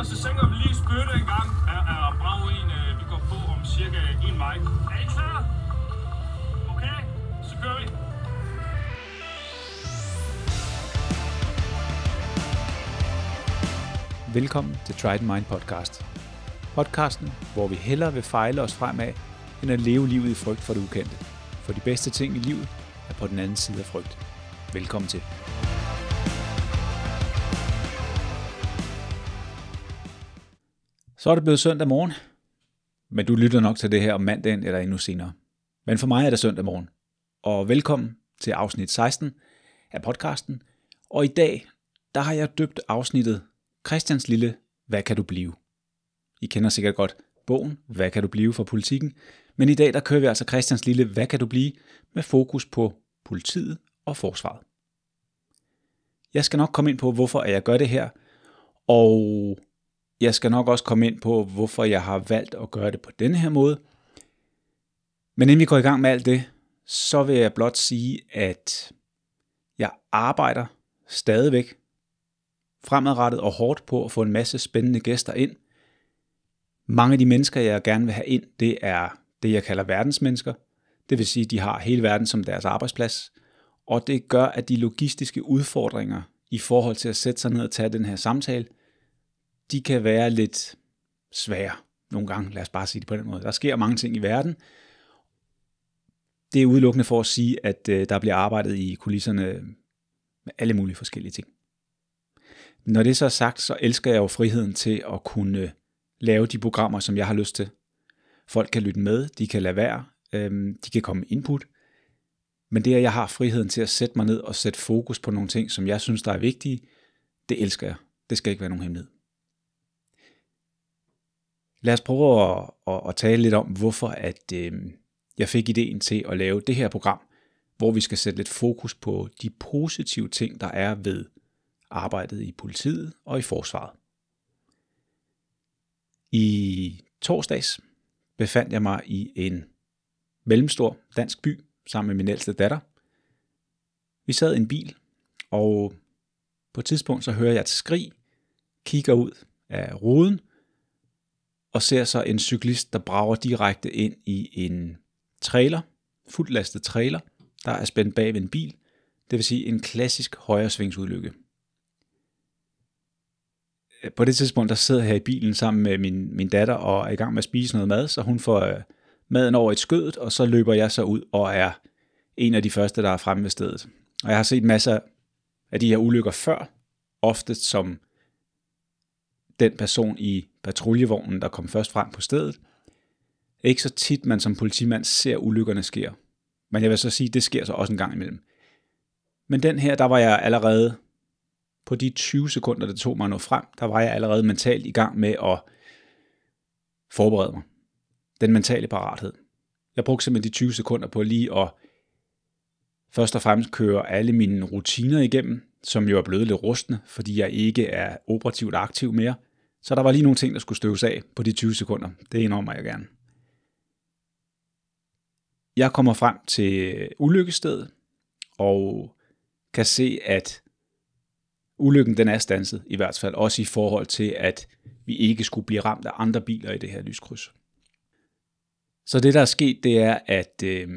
gutter, så sænker vi lige spytte en gang. Er, er brav en, øh, vi går på om cirka en vej. Er I klar? Okay, så kører vi. Velkommen til Try the Mind podcast. Podcasten, hvor vi hellere vil fejle os fremad, end at leve livet i frygt for det ukendte. For de bedste ting i livet er på den anden side af frygt. Velkommen til. Så er det blevet søndag morgen, men du lytter nok til det her om mandagen eller endnu senere. Men for mig er det søndag morgen, og velkommen til afsnit 16 af podcasten. Og i dag, der har jeg døbt afsnittet Christians Lille, hvad kan du blive? I kender sikkert godt bogen, hvad kan du blive for politikken? Men i dag, der kører vi altså Christians Lille, hvad kan du blive? Med fokus på politiet og forsvaret. Jeg skal nok komme ind på, hvorfor jeg gør det her, og jeg skal nok også komme ind på, hvorfor jeg har valgt at gøre det på denne her måde. Men inden vi går i gang med alt det, så vil jeg blot sige, at jeg arbejder stadigvæk fremadrettet og hårdt på at få en masse spændende gæster ind. Mange af de mennesker, jeg gerne vil have ind, det er det, jeg kalder verdensmennesker. Det vil sige, at de har hele verden som deres arbejdsplads. Og det gør, at de logistiske udfordringer i forhold til at sætte sig ned og tage den her samtale, de kan være lidt svære nogle gange. Lad os bare sige det på den måde. Der sker mange ting i verden. Det er udelukkende for at sige, at øh, der bliver arbejdet i kulisserne med alle mulige forskellige ting. Når det så er sagt, så elsker jeg jo friheden til at kunne øh, lave de programmer, som jeg har lyst til. Folk kan lytte med, de kan lade være, øh, de kan komme med input. Men det, at jeg har friheden til at sætte mig ned og sætte fokus på nogle ting, som jeg synes, der er vigtige, det elsker jeg. Det skal ikke være nogen hemmelighed. Lad os prøve at, at, at tale lidt om, hvorfor at, øh, jeg fik ideen til at lave det her program, hvor vi skal sætte lidt fokus på de positive ting, der er ved arbejdet i politiet og i forsvaret. I torsdags befandt jeg mig i en mellemstor dansk by sammen med min ældste datter. Vi sad i en bil, og på et tidspunkt så hører jeg et skrig, kigger ud af ruden, og ser så en cyklist, der brager direkte ind i en trailer, fuldt lastet trailer, der er spændt bag ved en bil, det vil sige en klassisk højresvingsulykke øh, på det tidspunkt, der sidder jeg her i bilen sammen med min, min datter og er i gang med at spise noget mad, så hun får øh, maden over et skødet, og så løber jeg så ud og er en af de første, der er fremme ved stedet. Og jeg har set masser af de her ulykker før, ofte som den person i patruljevognen, der kom først frem på stedet. Ikke så tit, man som politimand ser ulykkerne sker. Men jeg vil så sige, det sker så også en gang imellem. Men den her, der var jeg allerede på de 20 sekunder, det tog mig at nå frem, der var jeg allerede mentalt i gang med at forberede mig. Den mentale parathed. Jeg brugte simpelthen de 20 sekunder på lige at først og fremmest køre alle mine rutiner igennem, som jo er blevet lidt rustne, fordi jeg ikke er operativt aktiv mere. Så der var lige nogle ting, der skulle støves af på de 20 sekunder. Det indrømmer jeg gerne. Jeg kommer frem til ulykkestedet og kan se, at ulykken den er stanset, i hvert fald også i forhold til, at vi ikke skulle blive ramt af andre biler i det her lyskryds. Så det, der er sket, det er, at øh,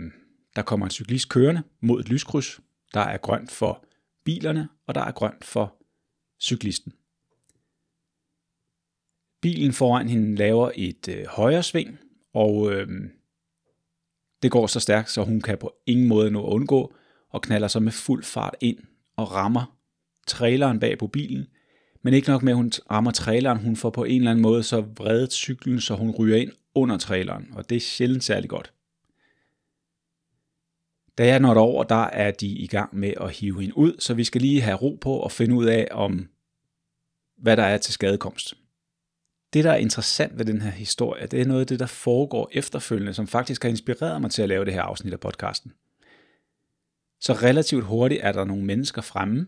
der kommer en cyklist kørende mod et lyskryds. Der er grønt for bilerne, og der er grønt for cyklisten. Bilen foran hende laver et øh, højre sving, og øh, det går så stærkt, så hun kan på ingen måde nå at undgå, og knaller så med fuld fart ind og rammer traileren bag på bilen, men ikke nok med, at hun rammer traileren, hun får på en eller anden måde så vredet cyklen, så hun ryger ind under traileren, og det er sjældent særlig godt. Da jeg når over, der er de i gang med at hive hende ud, så vi skal lige have ro på og finde ud af, om hvad der er til skadekomst. Det, der er interessant ved den her historie, det er noget af det, der foregår efterfølgende, som faktisk har inspireret mig til at lave det her afsnit af podcasten. Så relativt hurtigt er der nogle mennesker fremme,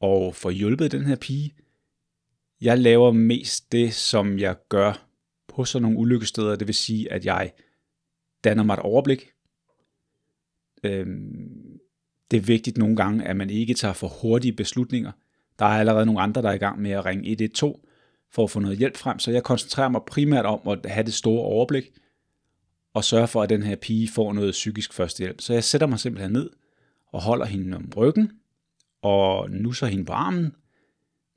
og får hjulpet den her pige. Jeg laver mest det, som jeg gør på sådan nogle ulykkesteder, det vil sige, at jeg danner mig et overblik. Øhm, det er vigtigt nogle gange, at man ikke tager for hurtige beslutninger. Der er allerede nogle andre, der er i gang med at ringe 112, for at få noget hjælp frem, så jeg koncentrerer mig primært om at have det store overblik, og sørge for, at den her pige får noget psykisk førstehjælp. Så jeg sætter mig simpelthen ned og holder hende om ryggen, og nusser hende på armen.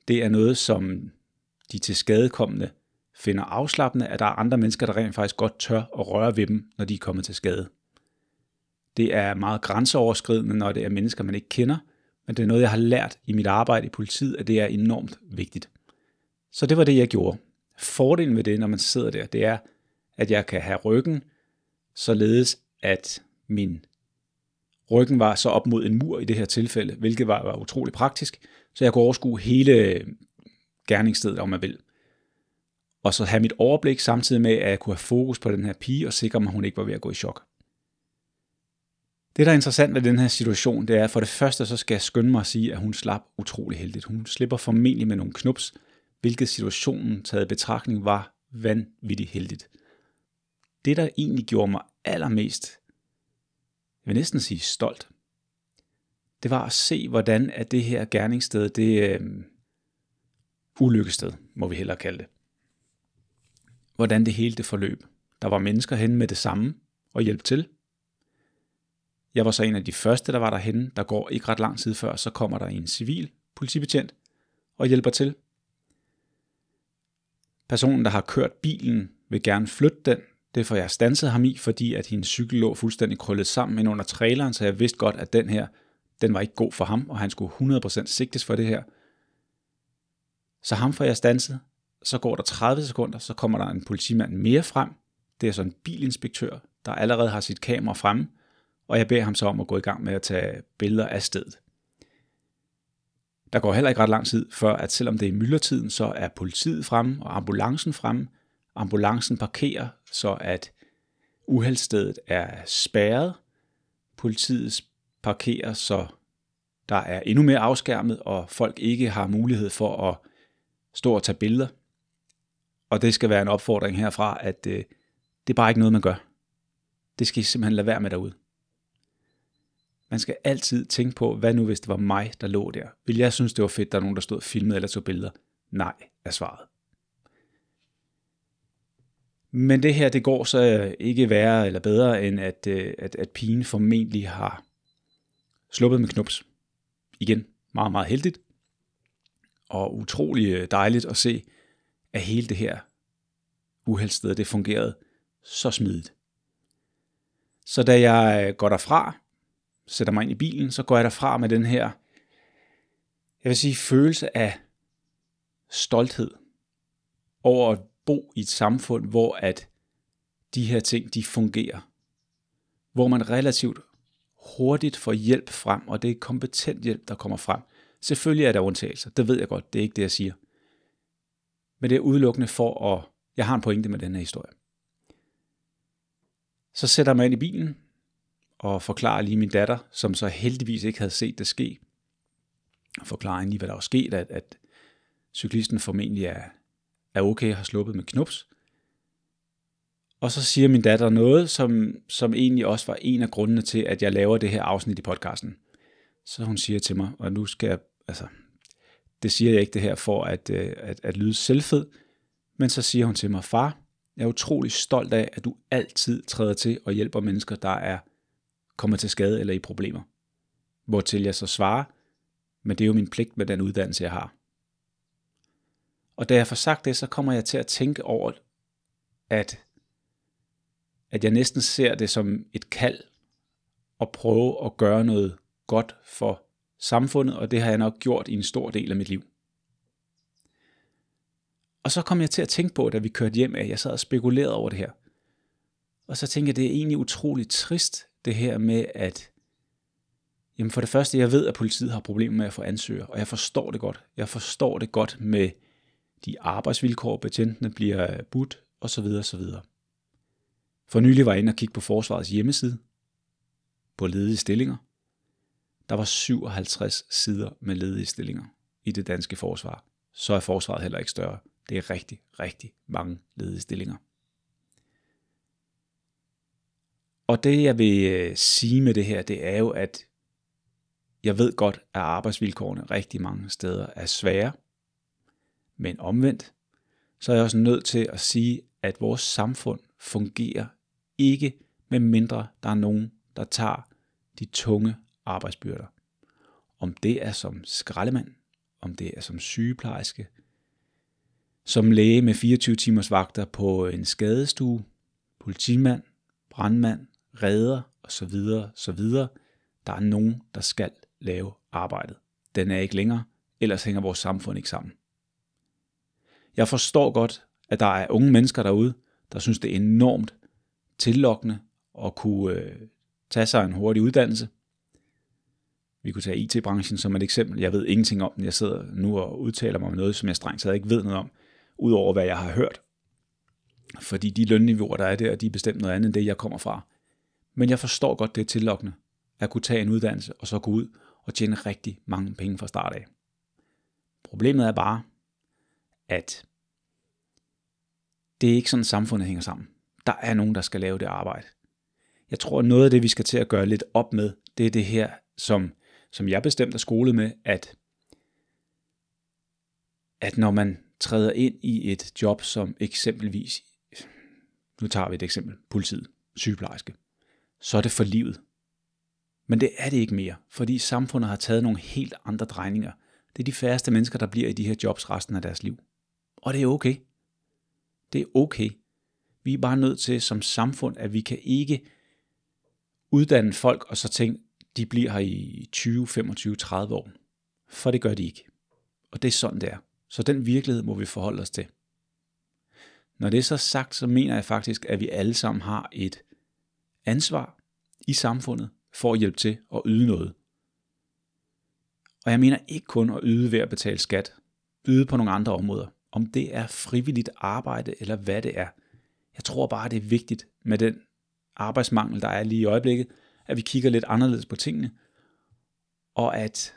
Det er noget, som de til skadekommende finder afslappende, at der er andre mennesker, der rent faktisk godt tør at røre ved dem, når de er kommet til skade. Det er meget grænseoverskridende, når det er mennesker, man ikke kender, men det er noget, jeg har lært i mit arbejde i politiet, at det er enormt vigtigt. Så det var det, jeg gjorde. Fordelen ved det, når man sidder der, det er, at jeg kan have ryggen, således at min ryggen var så op mod en mur i det her tilfælde, hvilket var, var utrolig praktisk, så jeg kunne overskue hele gerningsstedet, om man vil. Og så have mit overblik samtidig med, at jeg kunne have fokus på den her pige og sikre mig, at hun ikke var ved at gå i chok. Det, der er interessant ved den her situation, det er, for det første, så skal jeg skynde mig at sige, at hun slap utrolig heldigt. Hun slipper formentlig med nogle knups, hvilket situationen taget i betragtning var vanvittigt heldigt. Det, der egentlig gjorde mig allermest, jeg vil næsten sige stolt, det var at se, hvordan at det her gerningssted, det øh, ulykkested, må vi hellere kalde det. Hvordan det hele det forløb. Der var mennesker hen med det samme og hjælp til. Jeg var så en af de første, der var derhen. Der går ikke ret lang tid før, så kommer der en civil politibetjent og hjælper til. Personen, der har kørt bilen, vil gerne flytte den. Det får jeg stanset ham i, fordi at hendes cykel lå fuldstændig krøllet sammen ind under traileren, så jeg vidste godt, at den her, den var ikke god for ham, og han skulle 100% sigtes for det her. Så ham får jeg stanset. Så går der 30 sekunder, så kommer der en politimand mere frem. Det er så en bilinspektør, der allerede har sit kamera fremme, og jeg beder ham så om at gå i gang med at tage billeder af stedet. Der går heller ikke ret lang tid, før at selvom det er myldretiden, så er politiet fremme og ambulancen fremme. Ambulancen parkerer, så at uheldstedet er spærret. Politiet parkerer, så der er endnu mere afskærmet, og folk ikke har mulighed for at stå og tage billeder. Og det skal være en opfordring herfra, at øh, det er bare ikke noget, man gør. Det skal I simpelthen lade være med derude. Man skal altid tænke på, hvad nu hvis det var mig, der lå der? Vil jeg synes, det var fedt, der er nogen, der stod filmede eller tog billeder? Nej, er svaret. Men det her, det går så øh, ikke værre eller bedre, end at, øh, at, at pigen formentlig har sluppet med knups. Igen, meget, meget heldigt. Og utrolig øh, dejligt at se, at hele det her uheldsted, det fungerede så smidigt. Så da jeg går derfra, sætter mig ind i bilen, så går jeg derfra med den her, jeg vil sige, følelse af stolthed over at bo i et samfund, hvor at de her ting, de fungerer. Hvor man relativt hurtigt får hjælp frem, og det er kompetent hjælp, der kommer frem. Selvfølgelig er der undtagelser, det ved jeg godt, det er ikke det, jeg siger. Men det er udelukkende for at, jeg har en pointe med den her historie. Så sætter man mig ind i bilen, og forklarer lige min datter, som så heldigvis ikke havde set det ske, og forklarer lige, hvad der var sket, at, at cyklisten formentlig er, er okay og har sluppet med knups. Og så siger min datter noget, som, som egentlig også var en af grundene til, at jeg laver det her afsnit i podcasten. Så hun siger til mig, og nu skal jeg, altså, det siger jeg ikke det her for at, øh, at, at lyde selvfed, men så siger hun til mig, far, jeg er utrolig stolt af, at du altid træder til og hjælper mennesker, der er kommer til skade eller i problemer. Hvortil jeg så svarer, men det er jo min pligt med den uddannelse, jeg har. Og da jeg får sagt det, så kommer jeg til at tænke over, at, at jeg næsten ser det som et kald at prøve at gøre noget godt for samfundet, og det har jeg nok gjort i en stor del af mit liv. Og så kom jeg til at tænke på, da vi kørte hjem, at jeg sad og spekulerede over det her. Og så tænkte jeg, det er egentlig utroligt trist, det her med, at jamen for det første, jeg ved, at politiet har problemer med at få ansøgere, og jeg forstår det godt. Jeg forstår det godt med de arbejdsvilkår, betjentene bliver øh, budt, osv. osv. For nylig var jeg inde og kigge på forsvarets hjemmeside, på ledige stillinger. Der var 57 sider med ledige stillinger i det danske forsvar. Så er forsvaret heller ikke større. Det er rigtig, rigtig mange ledige stillinger. Og det jeg vil øh, sige med det her, det er jo, at jeg ved godt, at arbejdsvilkårene rigtig mange steder er svære, men omvendt, så er jeg også nødt til at sige, at vores samfund fungerer ikke med mindre der er nogen, der tager de tunge arbejdsbyrder. Om det er som skraldemand, om det er som sygeplejerske, som læge med 24 timers vagter på en skadestue, politimand, brandmand, redder osv. videre. Der er nogen, der skal lave arbejdet. Den er ikke længere, ellers hænger vores samfund ikke sammen. Jeg forstår godt, at der er unge mennesker derude, der synes, det er enormt tillokkende at kunne øh, tage sig en hurtig uddannelse. Vi kunne tage IT-branchen som et eksempel. Jeg ved ingenting om den. Jeg sidder nu og udtaler mig om noget, som jeg strengt taget ikke ved noget om, udover hvad jeg har hørt. Fordi de lønniveauer, der er der, de er bestemt noget andet end det, jeg kommer fra. Men jeg forstår godt, det er tillokkende at kunne tage en uddannelse og så gå ud og tjene rigtig mange penge fra start af. Problemet er bare, at det er ikke sådan, samfundet hænger sammen. Der er nogen, der skal lave det arbejde. Jeg tror, at noget af det, vi skal til at gøre lidt op med, det er det her, som, som jeg bestemt er skolet med, at, at når man træder ind i et job som eksempelvis, nu tager vi et eksempel, politiet, sygeplejerske, så er det for livet. Men det er det ikke mere, fordi samfundet har taget nogle helt andre drejninger. Det er de færreste mennesker, der bliver i de her jobs resten af deres liv. Og det er okay. Det er okay. Vi er bare nødt til som samfund, at vi kan ikke uddanne folk og så tænke, de bliver her i 20, 25, 30 år. For det gør de ikke. Og det er sådan, det er. Så den virkelighed må vi forholde os til. Når det er så sagt, så mener jeg faktisk, at vi alle sammen har et ansvar i samfundet for at hjælpe til at yde noget. Og jeg mener ikke kun at yde ved at betale skat, yde på nogle andre områder. Om det er frivilligt arbejde eller hvad det er. Jeg tror bare, det er vigtigt med den arbejdsmangel, der er lige i øjeblikket, at vi kigger lidt anderledes på tingene, og at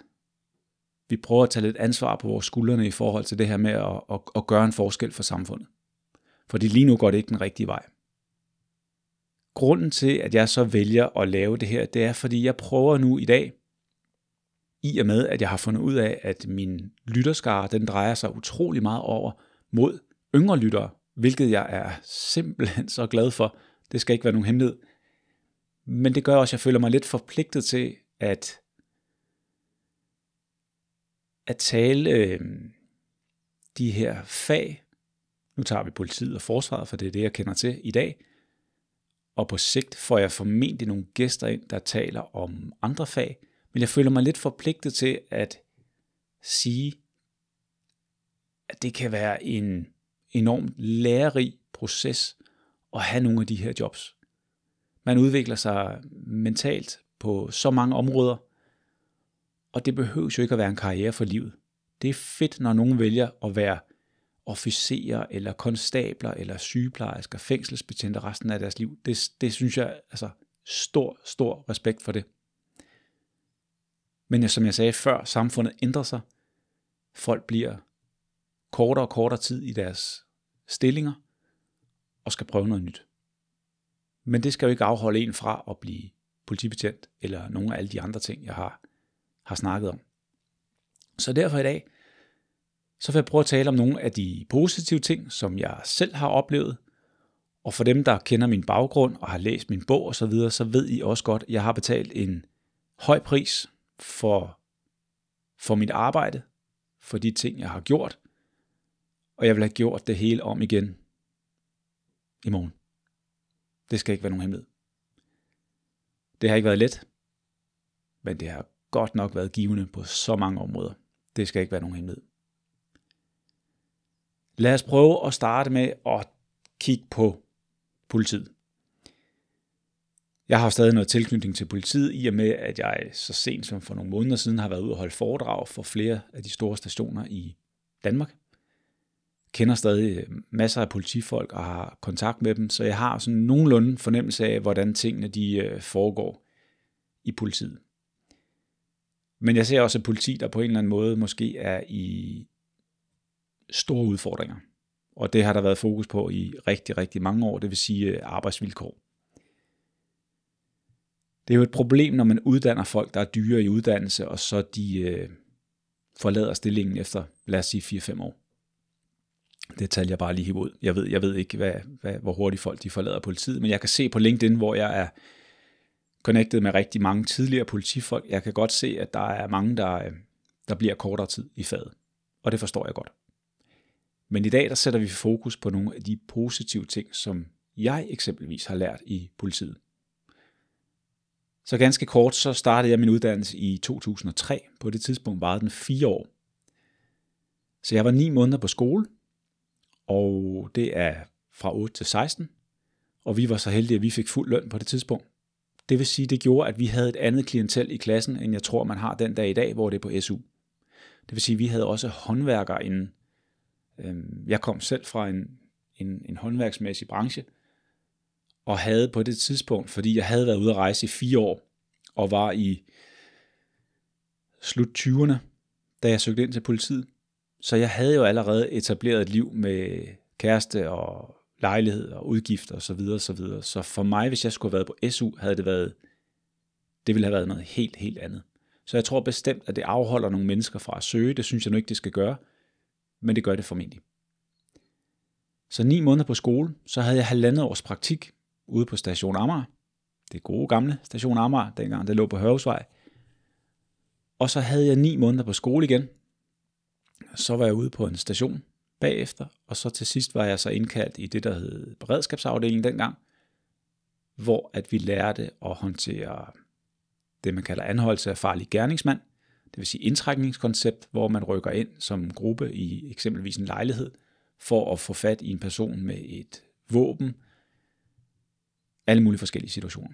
vi prøver at tage lidt ansvar på vores skuldrene i forhold til det her med at, at, at gøre en forskel for samfundet. Fordi lige nu går det ikke den rigtige vej. Grunden til, at jeg så vælger at lave det her, det er, fordi jeg prøver nu i dag, i og med, at jeg har fundet ud af, at min lytterskare, den drejer sig utrolig meget over mod yngre lyttere, hvilket jeg er simpelthen så glad for. Det skal ikke være nogen hemmelighed. Men det gør også, at jeg føler mig lidt forpligtet til at, at tale øh, de her fag. Nu tager vi politiet og forsvaret, for det er det, jeg kender til i dag. Og på sigt får jeg formentlig nogle gæster ind, der taler om andre fag. Men jeg føler mig lidt forpligtet til at sige, at det kan være en enormt lærerig proces at have nogle af de her jobs. Man udvikler sig mentalt på så mange områder, og det behøver jo ikke at være en karriere for livet. Det er fedt, når nogen vælger at være officerer, eller konstabler, eller sygeplejersker, fængselsbetjente resten af deres liv. Det, det synes jeg, altså stor, stor respekt for det. Men som jeg sagde før, samfundet ændrer sig. Folk bliver kortere og kortere tid i deres stillinger, og skal prøve noget nyt. Men det skal jo ikke afholde en fra at blive politibetjent, eller nogle af alle de andre ting, jeg har, har snakket om. Så derfor i dag, så vil jeg prøve at tale om nogle af de positive ting, som jeg selv har oplevet. Og for dem, der kender min baggrund og har læst min bog osv., så, videre, så ved I også godt, at jeg har betalt en høj pris for, for mit arbejde, for de ting, jeg har gjort. Og jeg vil have gjort det hele om igen i morgen. Det skal ikke være nogen hemmelighed. Det har ikke været let, men det har godt nok været givende på så mange områder. Det skal ikke være nogen hemmelighed. Lad os prøve at starte med at kigge på politiet. Jeg har stadig noget tilknytning til politiet, i og med, at jeg så sent som for nogle måneder siden har været ude og holde foredrag for flere af de store stationer i Danmark kender stadig øh, masser af politifolk og har kontakt med dem, så jeg har sådan nogenlunde fornemmelse af, hvordan tingene de øh, foregår i politiet. Men jeg ser også et politi, der på en eller anden måde måske er i store udfordringer. Og det har der været fokus på i rigtig, rigtig mange år, det vil sige øh, arbejdsvilkår. Det er jo et problem, når man uddanner folk, der er dyre i uddannelse, og så de øh, forlader stillingen efter, lad os sige, 4-5 år. Det tal jeg bare lige ud. Jeg ved, jeg ved ikke, hvad, hvad, hvor hurtigt folk de forlader politiet, men jeg kan se på LinkedIn, hvor jeg er connected med rigtig mange tidligere politifolk. Jeg kan godt se, at der er mange, der, øh, der bliver kortere tid i faget. Og det forstår jeg godt. Men i dag der sætter vi fokus på nogle af de positive ting, som jeg eksempelvis har lært i politiet. Så ganske kort, så startede jeg min uddannelse i 2003. På det tidspunkt varede den fire år. Så jeg var ni måneder på skole, og det er fra 8 til 16. Og vi var så heldige, at vi fik fuld løn på det tidspunkt. Det vil sige, det gjorde, at vi havde et andet klientel i klassen, end jeg tror, man har den dag i dag, hvor det er på SU. Det vil sige, at vi havde også håndværkere inden. Øhm, jeg kom selv fra en, en, en håndværksmæssig branche, og havde på det tidspunkt, fordi jeg havde været ude at rejse i fire år, og var i slut 20'erne, da jeg søgte ind til politiet. Så jeg havde jo allerede etableret et liv med kæreste og lejlighed og udgifter osv. Så, videre, så, videre. så for mig, hvis jeg skulle have været på SU, havde det været, det ville have været noget helt, helt andet. Så jeg tror bestemt, at det afholder nogle mennesker fra at søge. Det synes jeg nu ikke, det skal gøre, men det gør det formentlig. Så ni måneder på skole, så havde jeg halvandet års praktik ude på station Amager. Det gode gamle station Amager, dengang det lå på Hørhusvej. Og så havde jeg ni måneder på skole igen. Så var jeg ude på en station bagefter, og så til sidst var jeg så indkaldt i det, der hed beredskabsafdelingen dengang, hvor at vi lærte at håndtere det, man kalder anholdelse af farlig gerningsmand, det vil sige indtrækningskoncept, hvor man rykker ind som gruppe i eksempelvis en lejlighed, for at få fat i en person med et våben, alle mulige forskellige situationer.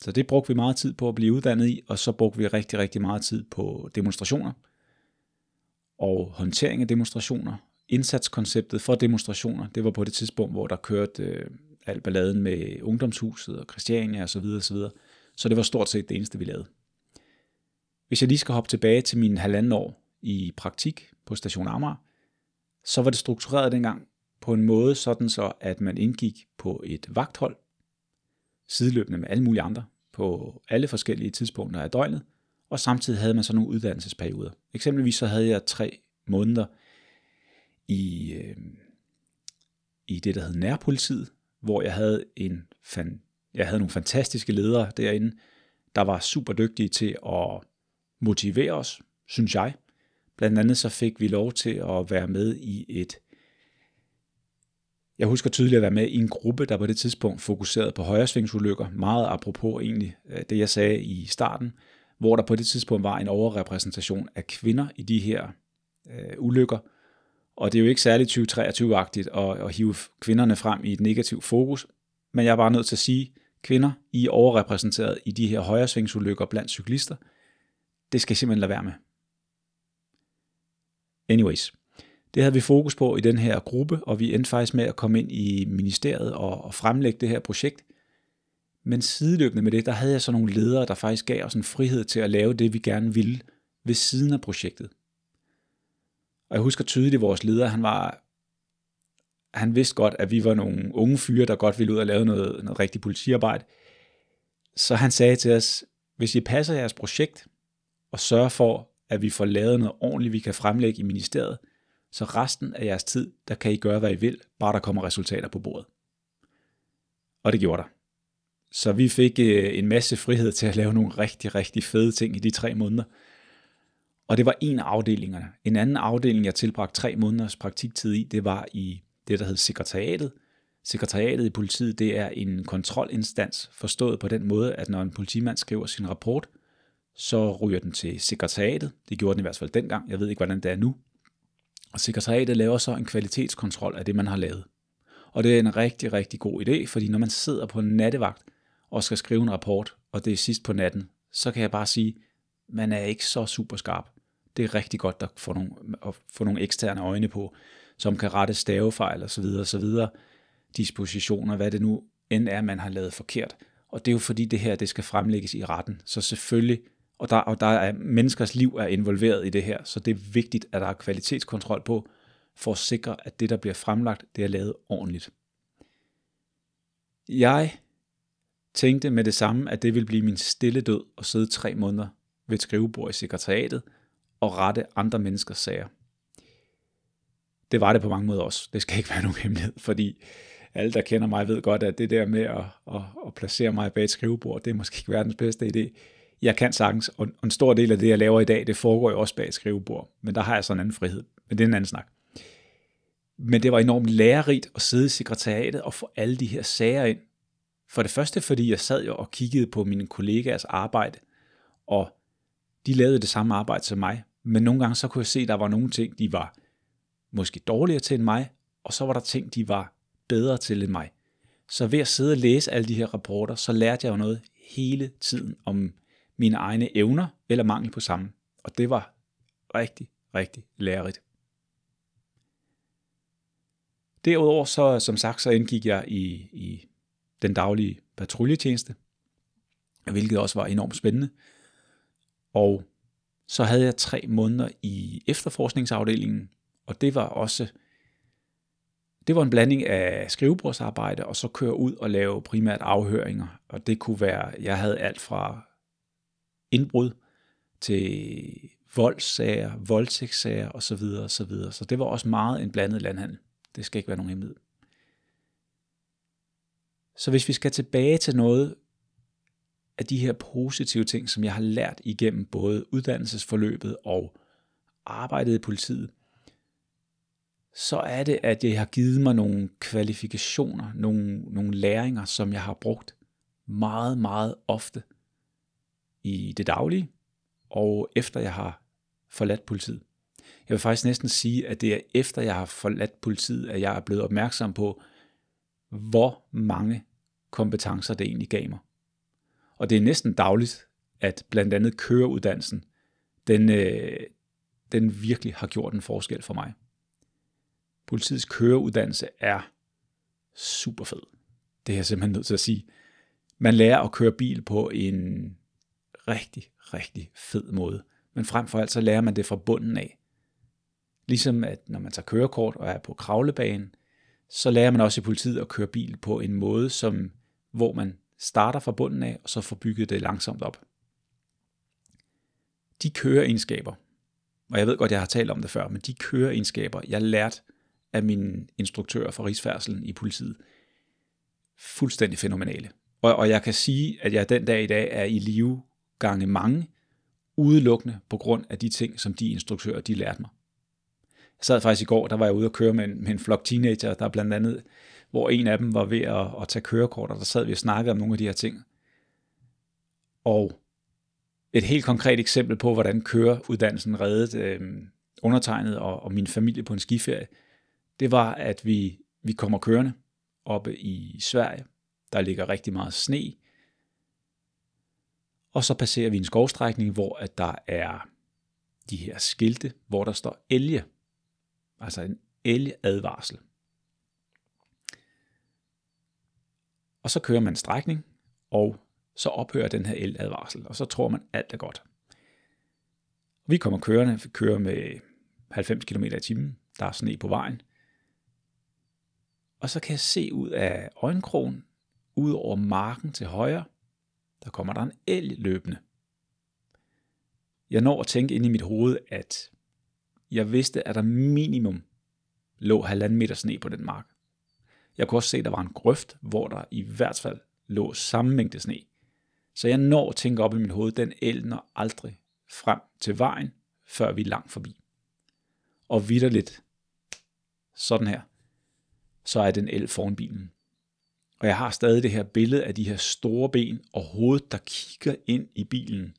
Så det brugte vi meget tid på at blive uddannet i, og så brugte vi rigtig, rigtig meget tid på demonstrationer og håndtering af demonstrationer. Indsatskonceptet for demonstrationer, det var på det tidspunkt, hvor der kørte øh, al balladen med ungdomshuset og Christiania osv. osv. Så det var stort set det eneste, vi lavede. Hvis jeg lige skal hoppe tilbage til min halvanden år i praktik på Station Amager, så var det struktureret dengang på en måde sådan så, at man indgik på et vagthold, sideløbende med alle mulige andre, på alle forskellige tidspunkter af døgnet, og samtidig havde man så nogle uddannelsesperioder. Eksempelvis så havde jeg tre måneder i, øh, i det, der hed nærpolitiet, hvor jeg havde en fan, jeg havde nogle fantastiske ledere derinde, der var super dygtige til at motivere os, synes jeg. Blandt andet så fik vi lov til at være med i et jeg husker tydeligt at være med i en gruppe, der på det tidspunkt fokuserede på højresvingsulykker, meget apropos egentlig øh, det, jeg sagde i starten, hvor der på det tidspunkt var en overrepræsentation af kvinder i de her øh, ulykker. Og det er jo ikke særligt 2023-agtigt at, at hive kvinderne frem i et negativt fokus, men jeg er bare nødt til at sige, kvinder, I er overrepræsenteret i de her højresvingsulykker blandt cyklister. Det skal I simpelthen lade være med. Anyways, det havde vi fokus på i den her gruppe, og vi endte faktisk med at komme ind i ministeriet og, og fremlægge det her projekt. Men sideløbende med det, der havde jeg så nogle ledere, der faktisk gav os en frihed til at lave det, vi gerne ville ved siden af projektet. Og jeg husker tydeligt, at vores leder, han var, han vidste godt, at vi var nogle unge fyre, der godt ville ud og lave noget, noget rigtigt politiarbejde. Så han sagde til os, hvis I passer jeres projekt og sørger for, at vi får lavet noget ordentligt, vi kan fremlægge i ministeriet, så resten af jeres tid, der kan I gøre, hvad I vil, bare der kommer resultater på bordet. Og det gjorde der. Så vi fik øh, en masse frihed til at lave nogle rigtig, rigtig fede ting i de tre måneder. Og det var en af afdelingerne. En anden afdeling, jeg tilbragte tre måneders praktiktid i, det var i det, der hed sekretariatet. Sekretariatet i politiet, det er en kontrolinstans, forstået på den måde, at når en politimand skriver sin rapport, så ryger den til sekretariatet. Det gjorde den i hvert fald dengang. Jeg ved ikke, hvordan det er nu. Og sekretariatet laver så en kvalitetskontrol af det, man har lavet. Og det er en rigtig, rigtig god idé, fordi når man sidder på en nattevagt og skal skrive en rapport, og det er sidst på natten, så kan jeg bare sige, man er ikke så super skarp. Det er rigtig godt at få nogle, at få nogle eksterne øjne på, som kan rette stavefejl osv. osv. Dispositioner, hvad det nu end er, man har lavet forkert. Og det er jo fordi det her, det skal fremlægges i retten. Så selvfølgelig og der, og der er menneskers liv er involveret i det her, så det er vigtigt, at der er kvalitetskontrol på, for at sikre, at det, der bliver fremlagt, det er lavet ordentligt. Jeg tænkte med det samme, at det ville blive min stille død at sidde tre måneder ved et skrivebord i sekretariatet og rette andre menneskers sager. det var det på mange måder også. Det skal ikke være nogen hemmelighed, fordi alle, der kender mig, ved godt, at det der med at, at, at placere mig bag et skrivebord, det er måske ikke verdens bedste idé. Jeg kan sagtens, og en stor del af det, jeg laver i dag, det foregår jo også bag et skrivebord, men der har jeg sådan en anden frihed. Men det er en anden snak. Men det var enormt lærerigt at sidde i sekretariatet og få alle de her sager ind. For det første, fordi jeg sad jo og kiggede på mine kollegaers arbejde, og de lavede det samme arbejde som mig, men nogle gange så kunne jeg se, at der var nogle ting, de var måske dårligere til end mig, og så var der ting, de var bedre til end mig. Så ved at sidde og læse alle de her rapporter, så lærte jeg jo noget hele tiden om mine egne evner eller mangel på samme. Og det var rigtig, rigtig lærerigt. Derudover så, som sagt, så indgik jeg i, i den daglige patruljetjeneste, hvilket også var enormt spændende. Og så havde jeg tre måneder i efterforskningsafdelingen, og det var også det var en blanding af skrivebordsarbejde og så køre ud og lave primært afhøringer. Og det kunne være, jeg havde alt fra indbrud til voldssager, voldtægtssager osv. osv. Så det var også meget en blandet landhandel. Det skal ikke være nogen hemmelighed. Så hvis vi skal tilbage til noget af de her positive ting, som jeg har lært igennem både uddannelsesforløbet og arbejdet i politiet, så er det, at jeg har givet mig nogle kvalifikationer, nogle, nogle læringer, som jeg har brugt meget, meget ofte i det daglige, og efter jeg har forladt politiet. Jeg vil faktisk næsten sige, at det er efter jeg har forladt politiet, at jeg er blevet opmærksom på, hvor mange kompetencer det egentlig gav mig. Og det er næsten dagligt, at blandt andet køreuddannelsen, den, øh, den virkelig har gjort en forskel for mig. Politiets køreuddannelse er super fed. Det er jeg simpelthen nødt til at sige. Man lærer at køre bil på en rigtig, rigtig fed måde. Men frem for alt så lærer man det fra bunden af. Ligesom at når man tager kørekort og er på kravlebanen, så lærer man også i politiet at køre bil på en måde, som, hvor man starter fra bunden af, og så får bygget det langsomt op. De køreegenskaber, og jeg ved godt, jeg har talt om det før, men de køreegenskaber, jeg lærte af mine instruktører for rigsfærdselen i politiet, fuldstændig fænomenale. Og, og jeg kan sige, at jeg den dag i dag er i live gange mange, udelukkende på grund af de ting, som de instruktører, de lærte mig. Jeg sad faktisk i går, der var jeg ude og køre med en, med en flok teenager, der blandt andet, hvor en af dem var ved at, at tage kørekort, og der sad vi og snakkede om nogle af de her ting. Og et helt konkret eksempel på, hvordan køreuddannelsen reddede øh, undertegnet og, og min familie på en skiferie, det var, at vi, vi kommer kørende oppe i Sverige. Der ligger rigtig meget sne. Og så passerer vi en skovstrækning, hvor at der er de her skilte, hvor der står elge. Altså en elgeadvarsel. Og så kører man en strækning, og så ophører den her eladvarsel, og så tror man, alt er godt. Vi kommer kørende, vi kører med 90 km i timen, der er sne på vejen, og så kan jeg se ud af øjenkrogen, ud over marken til højre, der kommer der en elg løbende. Jeg når at tænke ind i mit hoved, at jeg vidste, at der minimum lå halvanden meter sne på den mark. Jeg kunne også se, at der var en grøft, hvor der i hvert fald lå samme mængde sne. Så jeg når at tænke op i mit hoved, den el når aldrig frem til vejen, før vi er langt forbi. Og vidderligt, sådan her, så er den el foran bilen. Og jeg har stadig det her billede af de her store ben og hovedet, der kigger ind i bilen.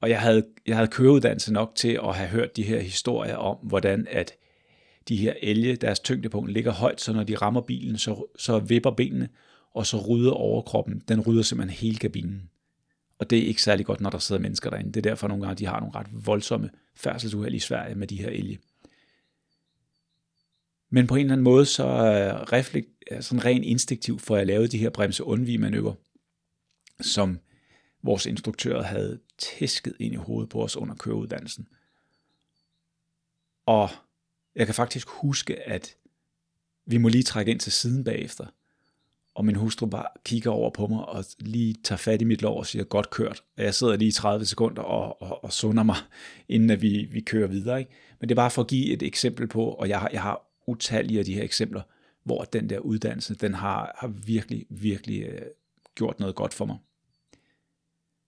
Og jeg havde, jeg havde køreuddannelse nok til at have hørt de her historier om, hvordan at de her elge, deres tyngdepunkt ligger højt, så når de rammer bilen, så, så vipper benene, og så rydder overkroppen. Den rydder simpelthen hele kabinen. Og det er ikke særlig godt, når der sidder mennesker derinde. Det er derfor nogle gange, de har nogle ret voldsomme færdselsuheld i Sverige med de her elge. Men på en eller anden måde, så reflekt, sådan rent instinktivt får jeg lavet de her bremse undvig manøver, som vores instruktør havde tæsket ind i hovedet på os under køreuddannelsen. Og jeg kan faktisk huske, at vi må lige trække ind til siden bagefter. og min hustru bare kigger over på mig og lige tager fat i mit lår og siger, godt kørt. Og jeg sidder lige i 30 sekunder og, og, og sunder mig, inden at vi, vi kører videre. Ikke? Men det er bare for at give et eksempel på, og jeg har, jeg har utallige af de her eksempler, hvor den der uddannelse, den har, har virkelig, virkelig øh, gjort noget godt for mig.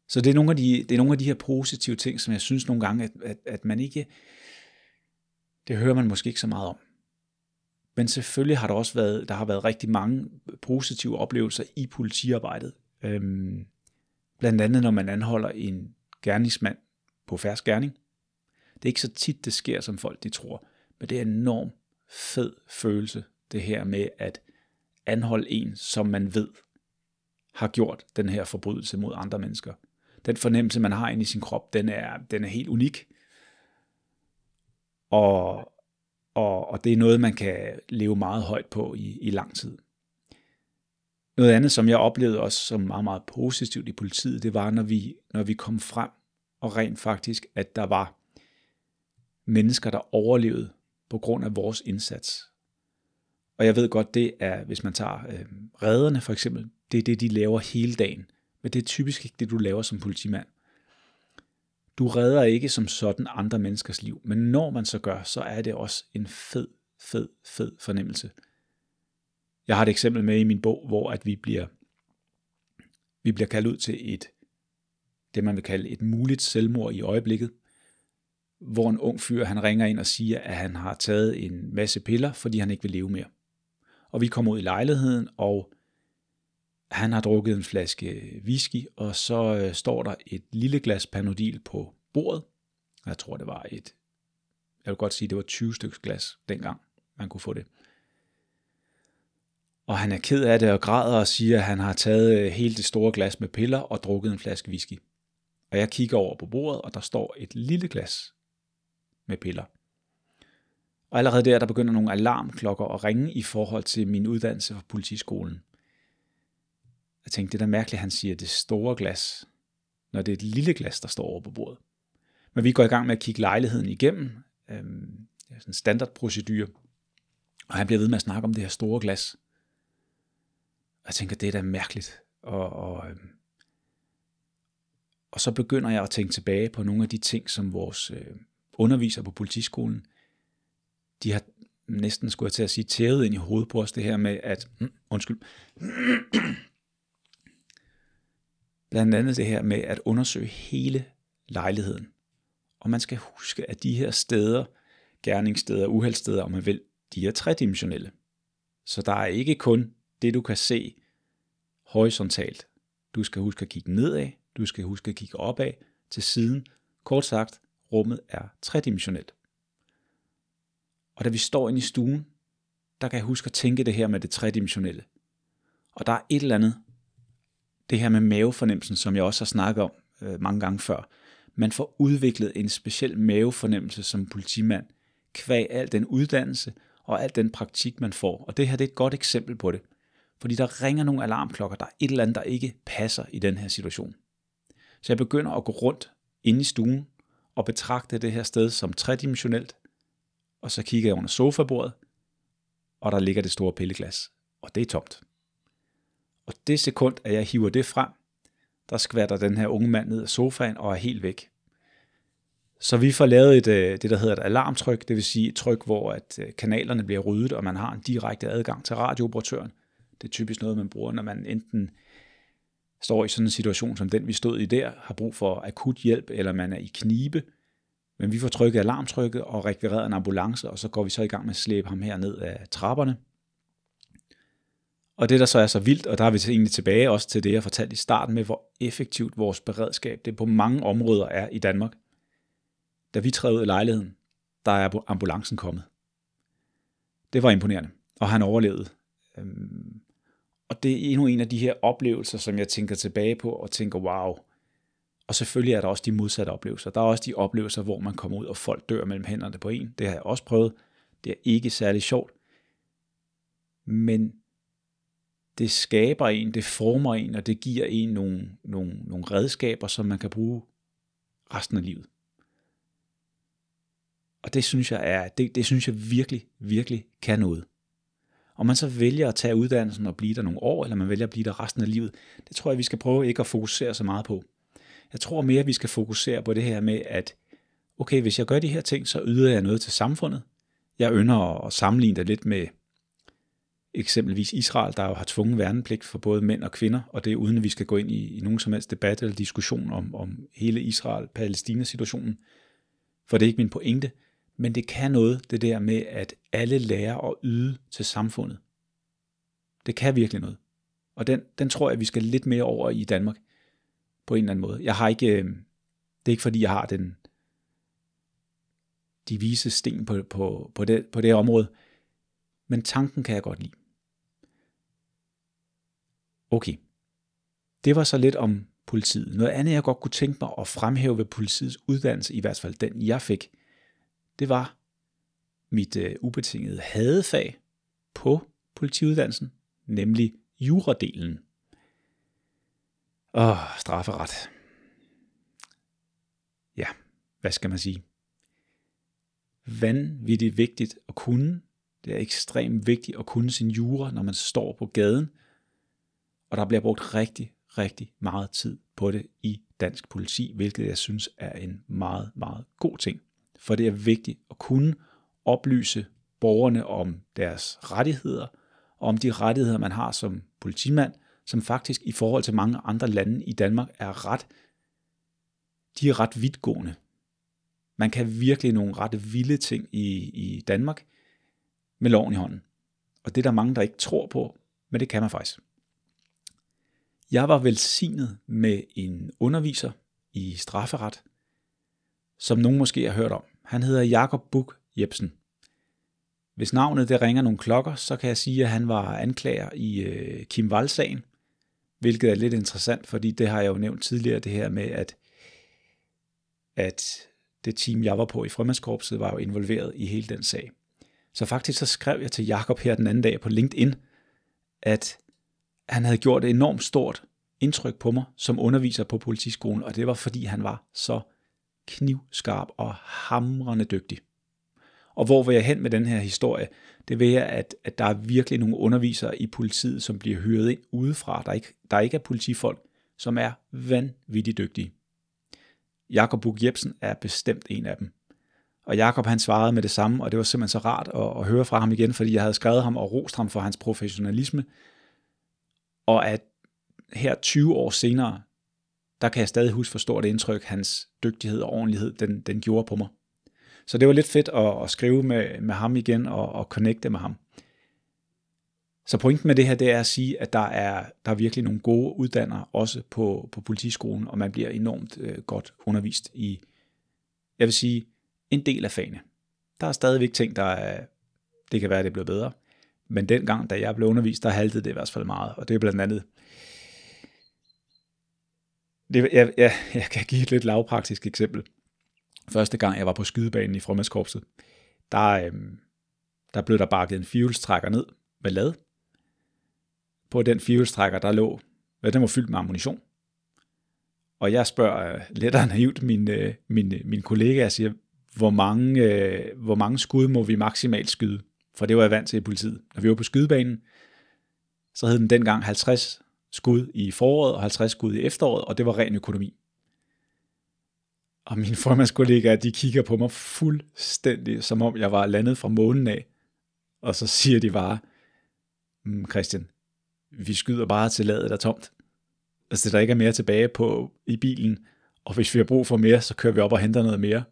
Så det er, nogle af de, det er nogle af de her positive ting, som jeg synes nogle gange, at, at, at man ikke, det hører man måske ikke så meget om. Men selvfølgelig har der også været, der har været rigtig mange positive oplevelser i politiarbejdet. Øhm, blandt andet når man anholder en gerningsmand på færds gerning. Det er ikke så tit, det sker, som folk de tror, men det er enormt fed følelse, det her med at anholde en, som man ved har gjort den her forbrydelse mod andre mennesker. Den fornemmelse, man har inde i sin krop, den er, den er helt unik. Og, og, og det er noget, man kan leve meget højt på i, i lang tid. Noget andet, som jeg oplevede også som meget, meget positivt i politiet, det var, når vi, når vi kom frem, og rent faktisk, at der var mennesker, der overlevede på grund af vores indsats. Og jeg ved godt, det er, hvis man tager øh, redderne for eksempel, det er det, de laver hele dagen. Men det er typisk ikke det, du laver som politimand. Du redder ikke som sådan andre menneskers liv, men når man så gør, så er det også en fed, fed, fed fornemmelse. Jeg har et eksempel med i min bog, hvor at vi bliver, vi bliver kaldt ud til et, det man vil kalde et muligt selvmord i øjeblikket, hvor en ung fyr han ringer ind og siger, at han har taget en masse piller, fordi han ikke vil leve mere. Og vi kommer ud i lejligheden, og han har drukket en flaske whisky, og så øh, står der et lille glas panodil på bordet. Jeg tror, det var et, jeg vil godt sige, det var 20 stykker glas dengang, man kunne få det. Og han er ked af det og græder og siger, at han har taget øh, hele det store glas med piller og drukket en flaske whisky. Og jeg kigger over på bordet, og der står et lille glas med piller. Og allerede der, der begynder nogle alarmklokker at ringe i forhold til min uddannelse fra politiskolen. Jeg tænkte, det er da mærkeligt, at han siger det store glas, når det er et lille glas, der står over på bordet. Men vi går i gang med at kigge lejligheden igennem. Øhm, det er sådan en standardprocedur. Og han bliver ved med at snakke om det her store glas. Og jeg tænker, det er da mærkeligt. Og, og, øhm, og så begynder jeg at tænke tilbage på nogle af de ting, som vores øh, underviser på politiskolen, de har næsten, skulle jeg til at sige, tævet ind i hovedet på os det her med, at, mm, undskyld, blandt andet det her med at undersøge hele lejligheden. Og man skal huske, at de her steder, gerningssteder, uheldsteder, om man vil, de er tredimensionelle. Så der er ikke kun det, du kan se horisontalt. Du skal huske at kigge nedad, du skal huske at kigge opad, til siden. Kort sagt, rummet er tredimensionelt. Og da vi står inde i stuen, der kan jeg huske at tænke det her med det tredimensionelle. Og der er et eller andet, det her med mavefornemmelsen, som jeg også har snakket om øh, mange gange før. Man får udviklet en speciel mavefornemmelse som politimand, kvæg al den uddannelse og al den praktik, man får. Og det her det er et godt eksempel på det. Fordi der ringer nogle alarmklokker, der er et eller andet, der ikke passer i den her situation. Så jeg begynder at gå rundt inde i stuen og betragte det her sted som tredimensionelt, og så kigger jeg under sofabordet, og der ligger det store pilleglas, og det er tomt. Og det sekund, at jeg hiver det frem, der skvatter den her unge mand ned af sofaen og er helt væk. Så vi får lavet et, øh, det, der hedder et alarmtryk, det vil sige et tryk, hvor at øh, kanalerne bliver ryddet, og man har en direkte adgang til radiooperatøren. Det er typisk noget, man bruger, når man enten står i sådan en situation som den, vi stod i der, har brug for akut hjælp, eller man er i knibe. Men vi får trykket alarmtrykket og rekvireret en ambulance, og så går vi så i gang med at slæbe ham her ned af trapperne. Og det, der så er så vildt, og der er vi egentlig tilbage også til det, jeg fortalte i starten med, hvor effektivt vores beredskab det på mange områder er i Danmark. Da vi træder ud af lejligheden, der er ambulancen kommet. Det var imponerende, og han overlevede. Øhm, og det er endnu en af de her oplevelser, som jeg tænker tilbage på og tænker, wow. Og selvfølgelig er der også de modsatte oplevelser. Der er også de oplevelser, hvor man kommer ud, og folk dør mellem hænderne på en. Det har jeg også prøvet. Det er ikke særlig sjovt. Men det skaber en, det former en, og det giver en nogle, nogle, nogle redskaber, som man kan bruge resten af livet. Og det synes jeg er, det, det synes jeg virkelig, virkelig kan noget. Om man så vælger at tage uddannelsen og blive der nogle år, eller man vælger at blive der resten af livet, det tror jeg, vi skal prøve ikke at fokusere så meget på. Jeg tror mere, at vi skal fokusere på det her med, at okay, hvis jeg gør de her ting, så yder jeg noget til samfundet. Jeg ynder at sammenligne det lidt med eksempelvis Israel, der jo har tvunget værnepligt for både mænd og kvinder, og det er uden at vi skal gå ind i, i nogen som helst debat eller diskussion om, om hele Israel-Palæstina-situationen, for det er ikke min pointe, men det kan noget, det der med, at alle lærer at yde til samfundet. Det kan virkelig noget. Og den, den tror jeg, vi skal lidt mere over i Danmark, på en eller anden måde. Jeg har ikke, øh, det er ikke fordi, jeg har den, de vise sten på, på, på, det, på det område, men tanken kan jeg godt lide. Okay. Det var så lidt om politiet. Noget andet, jeg godt kunne tænke mig at fremhæve ved politiets uddannelse, i hvert fald den, jeg fik, det var mit øh, ubetingede hadefag på politiuddannelsen, nemlig juradelen. Og strafferet. Ja, hvad skal man sige? Vanvittigt vigtigt at kunne. Det er ekstremt vigtigt at kunne sin jura, når man står på gaden. Og der bliver brugt rigtig, rigtig meget tid på det i dansk politi, hvilket jeg synes er en meget, meget god ting. For det er vigtigt at kunne oplyse borgerne om deres rettigheder, og om de rettigheder, man har som politimand, som faktisk i forhold til mange andre lande i Danmark er ret, de er ret vidtgående. Man kan virkelig nogle ret vilde ting i, i Danmark med loven i hånden. Og det er der mange, der ikke tror på, men det kan man faktisk. Jeg var velsignet med en underviser i strafferet, som nogen måske har hørt om. Han hedder Jakob Buk Jebsen. Hvis navnet det ringer nogle klokker, så kan jeg sige, at han var anklager i øh, Kim Wall-sagen, hvilket er lidt interessant, fordi det har jeg jo nævnt tidligere, det her med, at, at det team, jeg var på i frømandskorpset, var jo involveret i hele den sag. Så faktisk så skrev jeg til Jakob her den anden dag på LinkedIn, at han havde gjort et enormt stort indtryk på mig som underviser på politiskolen, og det var fordi han var så knivskarp og hamrende dygtig. Og hvor vil jeg hen med den her historie? Det vil jeg, at, at der er virkelig nogle undervisere i politiet, som bliver hyret ind udefra, der ikke, der ikke er politifolk, som er vanvittigt dygtige. Jakob Bug Jebsen er bestemt en af dem. Og Jakob han svarede med det samme, og det var simpelthen så rart at, at høre fra ham igen, fordi jeg havde skrevet ham og rost ham for hans professionalisme, og at her 20 år senere, der kan jeg stadig huske, for stort indtryk hans dygtighed og ordentlighed, den, den gjorde på mig. Så det var lidt fedt at, at skrive med, med ham igen og, og connecte med ham. Så pointen med det her, det er at sige, at der er, der er virkelig nogle gode uddannere, også på, på politiskolen, og man bliver enormt øh, godt undervist i, jeg vil sige, en del af fagene. Der er stadigvæk ting, der er, det kan være, at det bliver bedre. Men dengang, da jeg blev undervist, der haltede det i hvert fald meget. Og det er blandt andet, det, jeg, jeg, jeg kan give et lidt lavpraktisk eksempel. Første gang, jeg var på skydebanen i Frømandskorpset, der, øhm, der blev der bakket en fjulstrækker ned med lad. På den fjulstrækker, der lå, hvad den var fyldt med ammunition. Og jeg spørger øh, lidt naivt min, øh, min, øh, min kollega, jeg siger, hvor mange, øh, hvor mange skud må vi maksimalt skyde? For det var jeg vant til i politiet. Når vi var på skydebanen, så hed den dengang 50 skud i foråret og 50 skud i efteråret, og det var ren økonomi. Og mine formandskollegaer, de kigger på mig fuldstændig, som om jeg var landet fra månen af. Og så siger de bare, mm, Christian, vi skyder bare til ladet er tomt. Altså, der ikke er mere tilbage på i bilen, og hvis vi har brug for mere, så kører vi op og henter noget mere.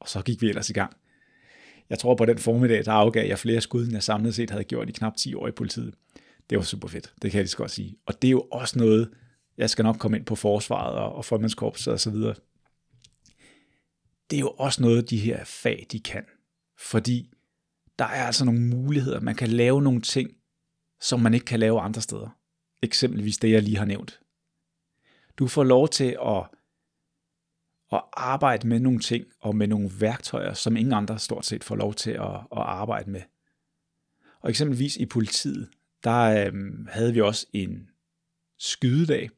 Og så gik vi ellers i gang. Jeg tror på den formiddag, der afgav jeg flere skud, end jeg samlet set havde gjort i knap 10 år i politiet. Det var super fedt, det kan jeg lige så godt sige. Og det er jo også noget, jeg skal nok komme ind på forsvaret og, og formandskorpset og så videre. Det er jo også noget, de her fag, de kan. Fordi der er altså nogle muligheder. Man kan lave nogle ting, som man ikke kan lave andre steder. Eksempelvis det, jeg lige har nævnt. Du får lov til at, at arbejde med nogle ting og med nogle værktøjer, som ingen andre stort set får lov til at, at arbejde med. Og eksempelvis i politiet, der øhm, havde vi også en skydedag,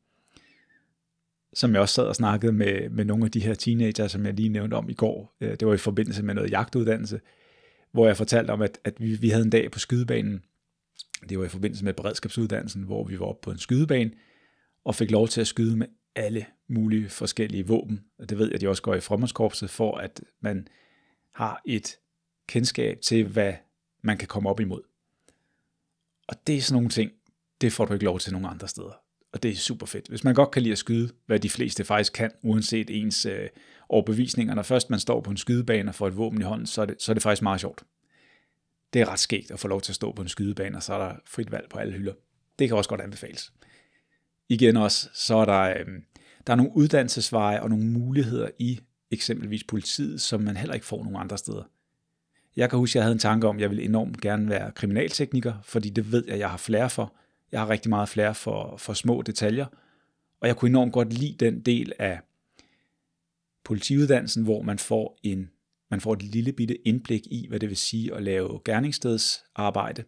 som jeg også sad og snakkede med, med nogle af de her teenager, som jeg lige nævnte om i går. Øh, det var i forbindelse med noget jagtuddannelse, hvor jeg fortalte om, at, at vi, vi havde en dag på skydebanen, Det var i forbindelse med beredskabsuddannelsen, hvor vi var oppe på en skydebane og fik lov til at skyde med alle mulige forskellige våben. Og det ved jeg, at de også går i fremadskorpset, for at man har et kendskab til, hvad man kan komme op imod. Og det er sådan nogle ting, det får du ikke lov til nogen andre steder. Og det er super fedt. Hvis man godt kan lide at skyde, hvad de fleste faktisk kan, uanset ens øh, overbevisninger, når først man står på en skydebane og får et våben i hånden, så er, det, så er det faktisk meget sjovt. Det er ret skægt at få lov til at stå på en skydebane, og så er der frit valg på alle hylder. Det kan også godt anbefales. Igen også, så er der, øh, der er nogle uddannelsesveje og nogle muligheder i eksempelvis politiet, som man heller ikke får nogen andre steder. Jeg kan huske, at jeg havde en tanke om, at jeg ville enormt gerne være kriminaltekniker, fordi det ved jeg, at jeg har flere for. Jeg har rigtig meget flere for, for små detaljer, og jeg kunne enormt godt lide den del af politiuddannelsen, hvor man får, en, man får et lille bitte indblik i, hvad det vil sige at lave gerningsstedsarbejde.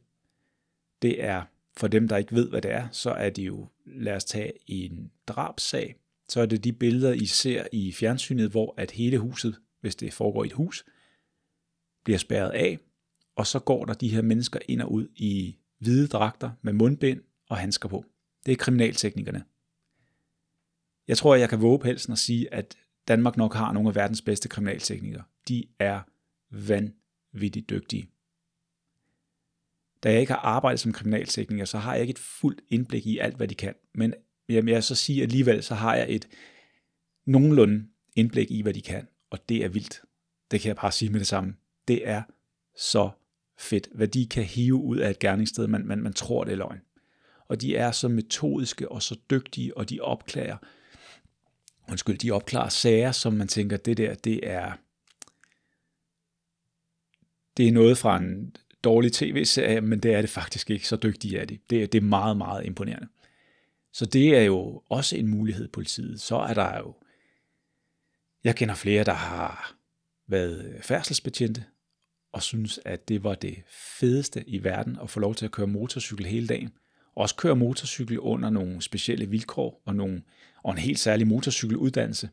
Det er, for dem, der ikke ved, hvad det er, så er det jo, lad os tage en drabsag, så er det de billeder, I ser i fjernsynet, hvor at hele huset, hvis det foregår i et hus, bliver spærret af, og så går der de her mennesker ind og ud i hvide dragter med mundbind og handsker på. Det er kriminalteknikerne. Jeg tror, jeg kan våge pelsen og sige, at Danmark nok har nogle af verdens bedste kriminalteknikere. De er vanvittigt dygtige. Da jeg ikke har arbejdet som kriminaltekniker, så har jeg ikke et fuldt indblik i alt, hvad de kan. Men jamen, jeg så sige, alligevel så har jeg et nogenlunde indblik i, hvad de kan. Og det er vildt. Det kan jeg bare sige med det samme. Det er så fedt, hvad de kan hive ud af et gerningssted, man, man, man tror, det er løgn. Og de er så metodiske og så dygtige, og de opklarer, undskyld, de opklarer sager, som man tænker, det der, det er, det er noget fra en dårlig tv-serie, men det er det faktisk ikke, så dygtige er de. Det, det er meget, meget imponerende. Så det er jo også en mulighed, politiet. Så er der jo, jeg kender flere, der har været færdselsbetjente, og synes, at det var det fedeste i verden at få lov til at køre motorcykel hele dagen. Også køre motorcykel under nogle specielle vilkår og, nogle, og en helt særlig motorcykeluddannelse.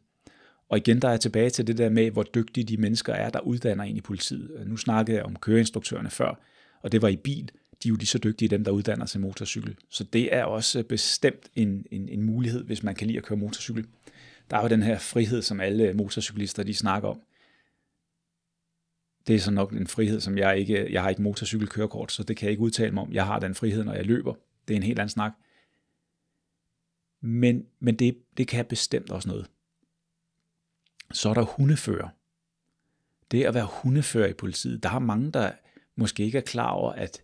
Og igen, der er jeg tilbage til det der med, hvor dygtige de mennesker er, der uddanner en i politiet. Nu snakkede jeg om køreinstruktørerne før, og det var i bil. De er jo lige så dygtige, dem der uddanner sig motorcykel. Så det er også bestemt en, en, en mulighed, hvis man kan lide at køre motorcykel. Der er jo den her frihed, som alle motorcyklister de snakker om det er så nok en frihed, som jeg ikke, jeg har ikke motorcykelkørekort, så det kan jeg ikke udtale mig om. Jeg har den frihed, når jeg løber. Det er en helt anden snak. Men, men det, det kan bestemt også noget. Så er der hundefører. Det at være hundefører i politiet, der har mange, der måske ikke er klar over, at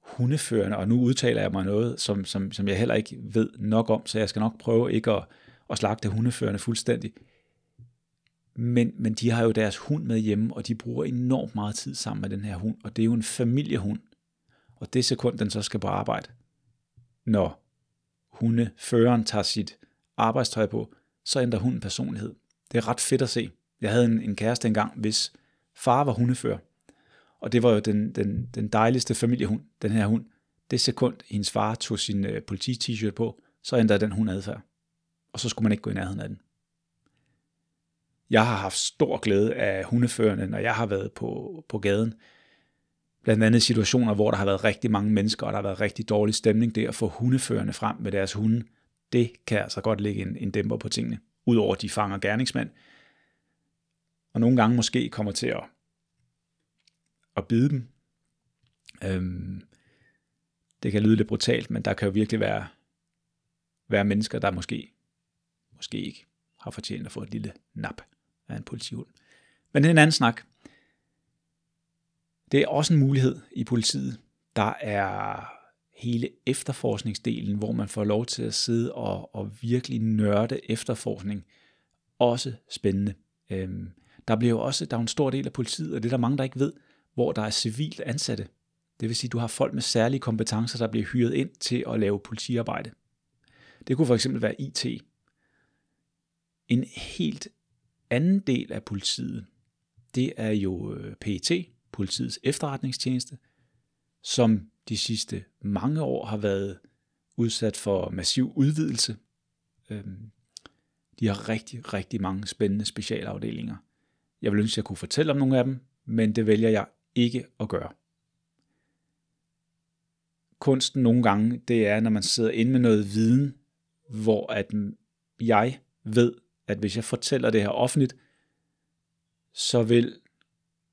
hundeførende, og nu udtaler jeg mig noget, som, som, som jeg heller ikke ved nok om, så jeg skal nok prøve ikke at, at slagte hundeførende fuldstændig. Men, men de har jo deres hund med hjemme, og de bruger enormt meget tid sammen med den her hund, og det er jo en familiehund. Og det sekund, den så skal på arbejde, når hundeføreren tager sit arbejdstøj på, så ændrer hunden personlighed. Det er ret fedt at se. Jeg havde en, en kæreste engang, hvis far var hundefører, og det var jo den, den, den dejligste familiehund, den her hund. Det sekund, hendes far tog sin øh, politi-t-shirt på, så ændrede den hund adfærd. Og så skulle man ikke gå i nærheden af den. Jeg har haft stor glæde af hundeførende, når jeg har været på, på gaden. Blandt andet situationer, hvor der har været rigtig mange mennesker, og der har været rigtig dårlig stemning der, at få hundeførende frem med deres hunde. Det kan altså godt lægge en, en dæmper på tingene. Udover de fanger gerningsmænd. Og nogle gange måske kommer til at, at bide dem. Øhm, det kan lyde lidt brutalt, men der kan jo virkelig være, være mennesker, der måske, måske ikke har fortjent at få et lille nap af en politihund. Men det er en anden snak. Det er også en mulighed i politiet. Der er hele efterforskningsdelen, hvor man får lov til at sidde og, og virkelig nørde efterforskning. Også spændende. Øhm, der bliver jo også, der er en stor del af politiet, og det er der mange, der ikke ved, hvor der er civilt ansatte. Det vil sige, at du har folk med særlige kompetencer, der bliver hyret ind til at lave politiarbejde. Det kunne for eksempel være IT. En helt anden del af politiet, det er jo øh, PET, politiets efterretningstjeneste, som de sidste mange år har været udsat for massiv udvidelse. Øhm, de har rigtig, rigtig mange spændende specialafdelinger. Jeg vil ønske, at jeg kunne fortælle om nogle af dem, men det vælger jeg ikke at gøre. kunsten nogle gange, det er, når man sidder inde med noget viden, hvor at jeg ved, at hvis jeg fortæller det her offentligt, så vil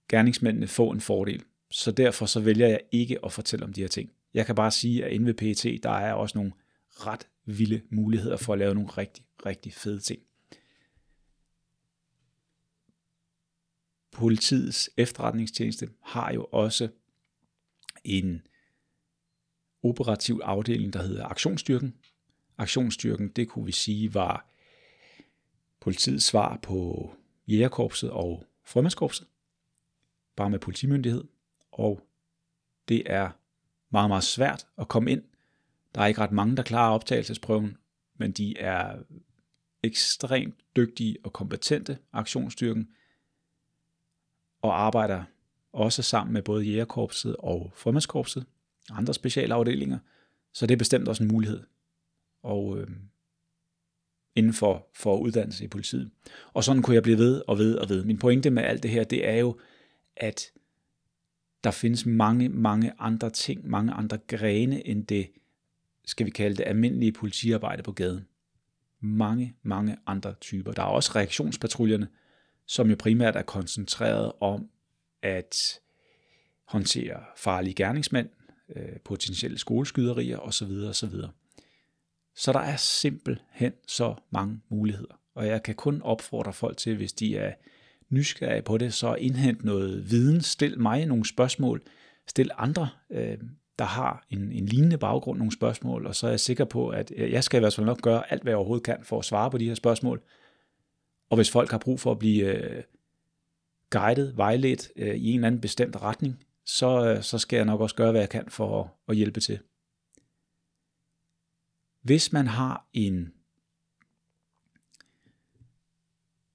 gerningsmændene få en fordel. Så derfor så vælger jeg ikke at fortælle om de her ting. Jeg kan bare sige, at inde ved PET, der er også nogle ret vilde muligheder for at lave nogle rigtig, rigtig fede ting. Politiets efterretningstjeneste har jo også en operativ afdeling, der hedder Aktionsstyrken. Aktionsstyrken, det kunne vi sige, var politiets svar på jægerkorpset og frømandskorpset, bare med politimyndighed, og det er meget, meget svært at komme ind. Der er ikke ret mange, der klarer optagelsesprøven, men de er ekstremt dygtige og kompetente, aktionsstyrken, og arbejder også sammen med både jægerkorpset og frømandskorpset, andre specialafdelinger, så det er bestemt også en mulighed. Og øh, inden for, for uddannelse i politiet. Og sådan kunne jeg blive ved og ved og ved. Min pointe med alt det her, det er jo, at der findes mange, mange andre ting, mange andre grene end det, skal vi kalde det, almindelige politiarbejde på gaden. Mange, mange andre typer. Der er også reaktionspatruljerne, som jo primært er koncentreret om at håndtere farlige gerningsmænd, øh, potentielle skoleskyderier osv. osv. Så der er simpelthen så mange muligheder. Og jeg kan kun opfordre folk til, hvis de er nysgerrige på det, så indhent noget viden, stil mig nogle spørgsmål, stil andre, øh, der har en, en lignende baggrund, nogle spørgsmål, og så er jeg sikker på, at jeg skal i hvert fald nok gøre alt, hvad jeg overhovedet kan for at svare på de her spørgsmål. Og hvis folk har brug for at blive øh, guidet, vejledt øh, i en eller anden bestemt retning, så, øh, så skal jeg nok også gøre, hvad jeg kan for at, at hjælpe til. Hvis man har en...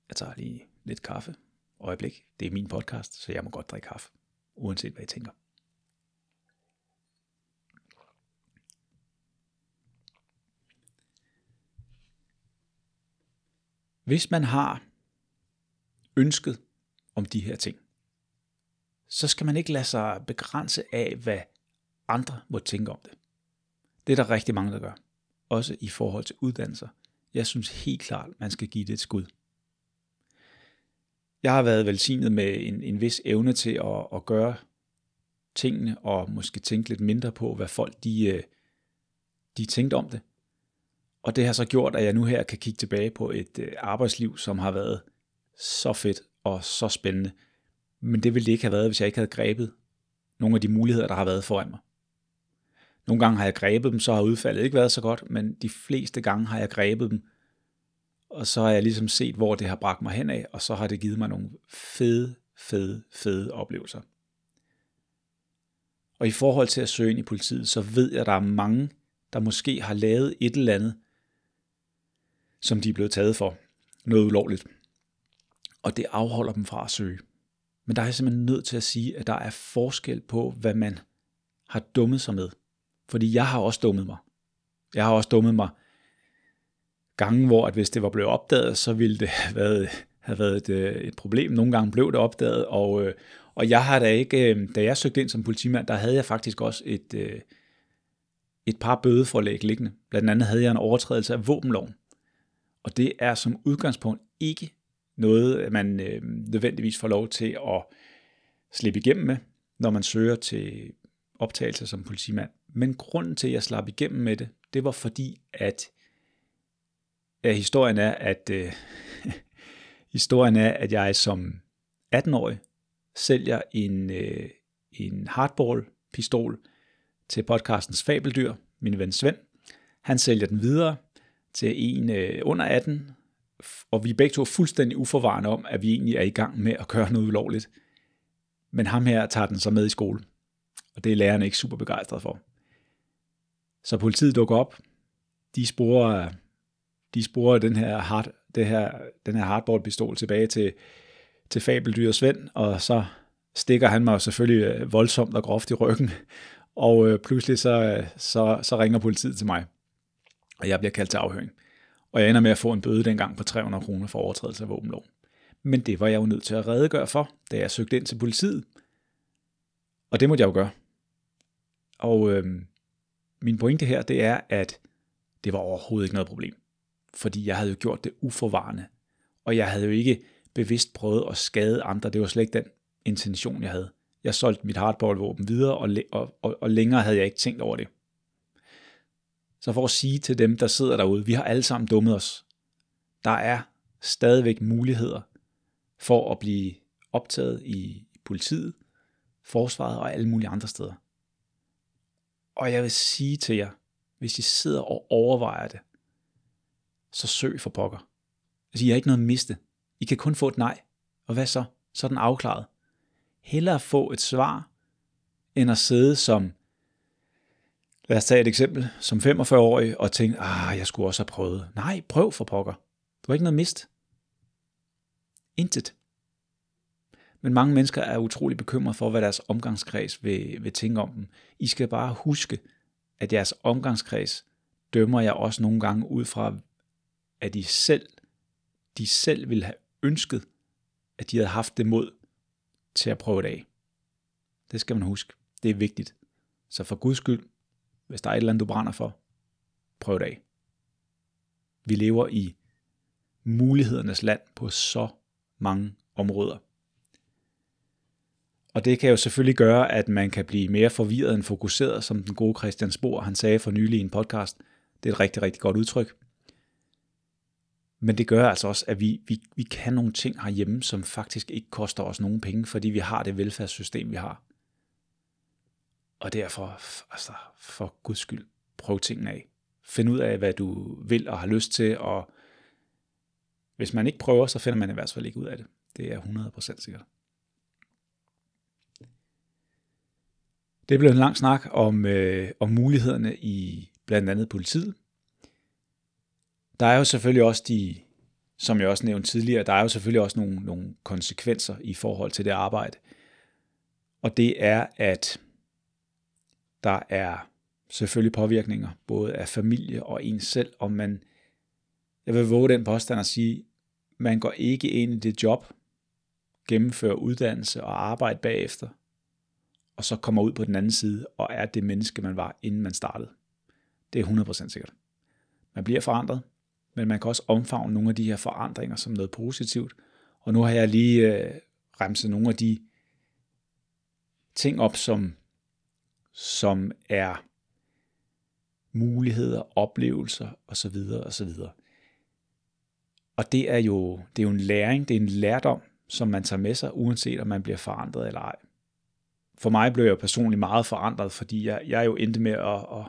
Jeg tager lige lidt kaffe. Øjeblik. Det er min podcast, så jeg må godt drikke kaffe. Uanset hvad jeg tænker. Hvis man har ønsket om de her ting, så skal man ikke lade sig begrænse af, hvad andre må tænke om det. Det er der rigtig mange, der gør. Også i forhold til uddannelser. Jeg synes helt klart, man skal give det et skud. Jeg har været velsignet med en, en vis evne til at, at gøre tingene, og måske tænke lidt mindre på, hvad folk de, øh, de tænkte om det. Og det har så gjort, at jeg nu her kan kigge tilbage på et øh, arbejdsliv, som har været så fedt og så spændende. Men det ville det ikke have været, hvis jeg ikke havde grebet nogle af de muligheder, der har været foran mig. Nogle gange har jeg grebet dem, så har udfaldet ikke været så godt, men de fleste gange har jeg grebet dem, og så har jeg ligesom set, hvor det har bragt mig hen af, og så har det givet mig nogle fede, fede, fede oplevelser. Og i forhold til at søge ind i politiet, så ved jeg, at der er mange, der måske har lavet et eller andet, som de er blevet taget for. Noget ulovligt. Og det afholder dem fra at søge. Men der er jeg simpelthen nødt til at sige, at der er forskel på, hvad man har dummet sig med. Fordi jeg har også dummet mig. Jeg har også dummet mig gange, hvor at hvis det var blevet opdaget, så ville det have været, have været et, øh, et problem. Nogle gange blev det opdaget, og, øh, og jeg har da ikke, øh, da jeg søgte ind som politimand, der havde jeg faktisk også et, et par bødeforlæg liggende. Blandt andet havde jeg en overtrædelse af våbenloven. Og det er som udgangspunkt ikke noget, man øh, nødvendigvis får lov til at slippe igennem med, når man søger til optagelse som politimand. Men grunden til, at jeg slap igennem med det, det var fordi, at ja, historien er, at øh, historien er, at jeg som 18-årig sælger en, øh, en hardball-pistol til podcastens Fabeldyr, min ven Svend. Han sælger den videre til en øh, under 18, og vi er begge to fuldstændig uforvarende om, at vi egentlig er i gang med at køre noget ulovligt. Men ham her tager den så med i skole, og det er lærerne ikke super begejstret for. Så politiet dukker op, de sporer, de sporer den her, hard, det her, den her hardboard-pistol tilbage til, til fabeldyret Svend, og så stikker han mig selvfølgelig øh, voldsomt og groft i ryggen, og øh, pludselig så, øh, så, så ringer politiet til mig, og jeg bliver kaldt til afhøring. Og jeg ender med at få en bøde dengang på 300 kroner for overtrædelse af våbenlov. Men det var jeg jo nødt til at redegøre for, da jeg søgte ind til politiet. Og det måtte jeg jo gøre. Og øh, min pointe her, det er, at det var overhovedet ikke noget problem. Fordi jeg havde jo gjort det uforvarende. Og jeg havde jo ikke bevidst prøvet at skade andre. Det var slet ikke den intention, jeg havde. Jeg solgte mit hardball-våben videre, og, og, og, og længere havde jeg ikke tænkt over det. Så for at sige til dem, der sidder derude, vi har alle sammen dummet os. Der er stadigvæk muligheder for at blive optaget i politiet, forsvaret og alle mulige andre steder. Og jeg vil sige til jer, hvis I sidder og overvejer det, så søg for pokker. Altså, I har ikke noget at miste. I kan kun få et nej. Og hvad så? Så er den afklaret. Hellere få et svar, end at sidde som, lad os tage et eksempel, som 45-årig og tænke, ah, jeg skulle også have prøvet. Nej, prøv for pokker. Du har ikke noget mist. Intet. Men mange mennesker er utrolig bekymrede for, hvad deres omgangskreds vil, vil tænke om dem. I skal bare huske, at jeres omgangskreds dømmer jeg også nogle gange ud fra, at de selv, de selv ville have ønsket, at de havde haft det mod til at prøve det af. Det skal man huske. Det er vigtigt. Så for Guds skyld, hvis der er et eller andet, du brænder for, prøv det af. Vi lever i mulighedernes land på så mange områder. Og det kan jo selvfølgelig gøre, at man kan blive mere forvirret end fokuseret, som den gode Christian Spor, han sagde for nylig i en podcast. Det er et rigtig, rigtig godt udtryk. Men det gør altså også, at vi, vi, vi kan nogle ting herhjemme, som faktisk ikke koster os nogen penge, fordi vi har det velfærdssystem, vi har. Og derfor, altså, for guds skyld, prøv tingene af. Find ud af, hvad du vil og har lyst til, og hvis man ikke prøver, så finder man i hvert fald ikke ud af det. Det er 100% sikkert. Det blev en lang snak om, øh, om mulighederne i blandt andet politiet. Der er jo selvfølgelig også de, som jeg også nævnte tidligere, der er jo selvfølgelig også nogle, nogle konsekvenser i forhold til det arbejde. Og det er, at der er selvfølgelig påvirkninger, både af familie og en selv, og man, jeg vil våge den påstand at sige, man går ikke ind i det job, gennemfører uddannelse og arbejde bagefter, og så kommer ud på den anden side og er det menneske, man var, inden man startede. Det er 100% sikkert. Man bliver forandret, men man kan også omfavne nogle af de her forandringer som noget positivt. Og nu har jeg lige øh, remset nogle af de ting op, som, som er muligheder, oplevelser osv. osv. Og det er jo det er jo en læring, det er en lærdom, som man tager med sig, uanset om man bliver forandret eller ej for mig blev jeg personligt meget forandret, fordi jeg, jeg jo endte med at, at,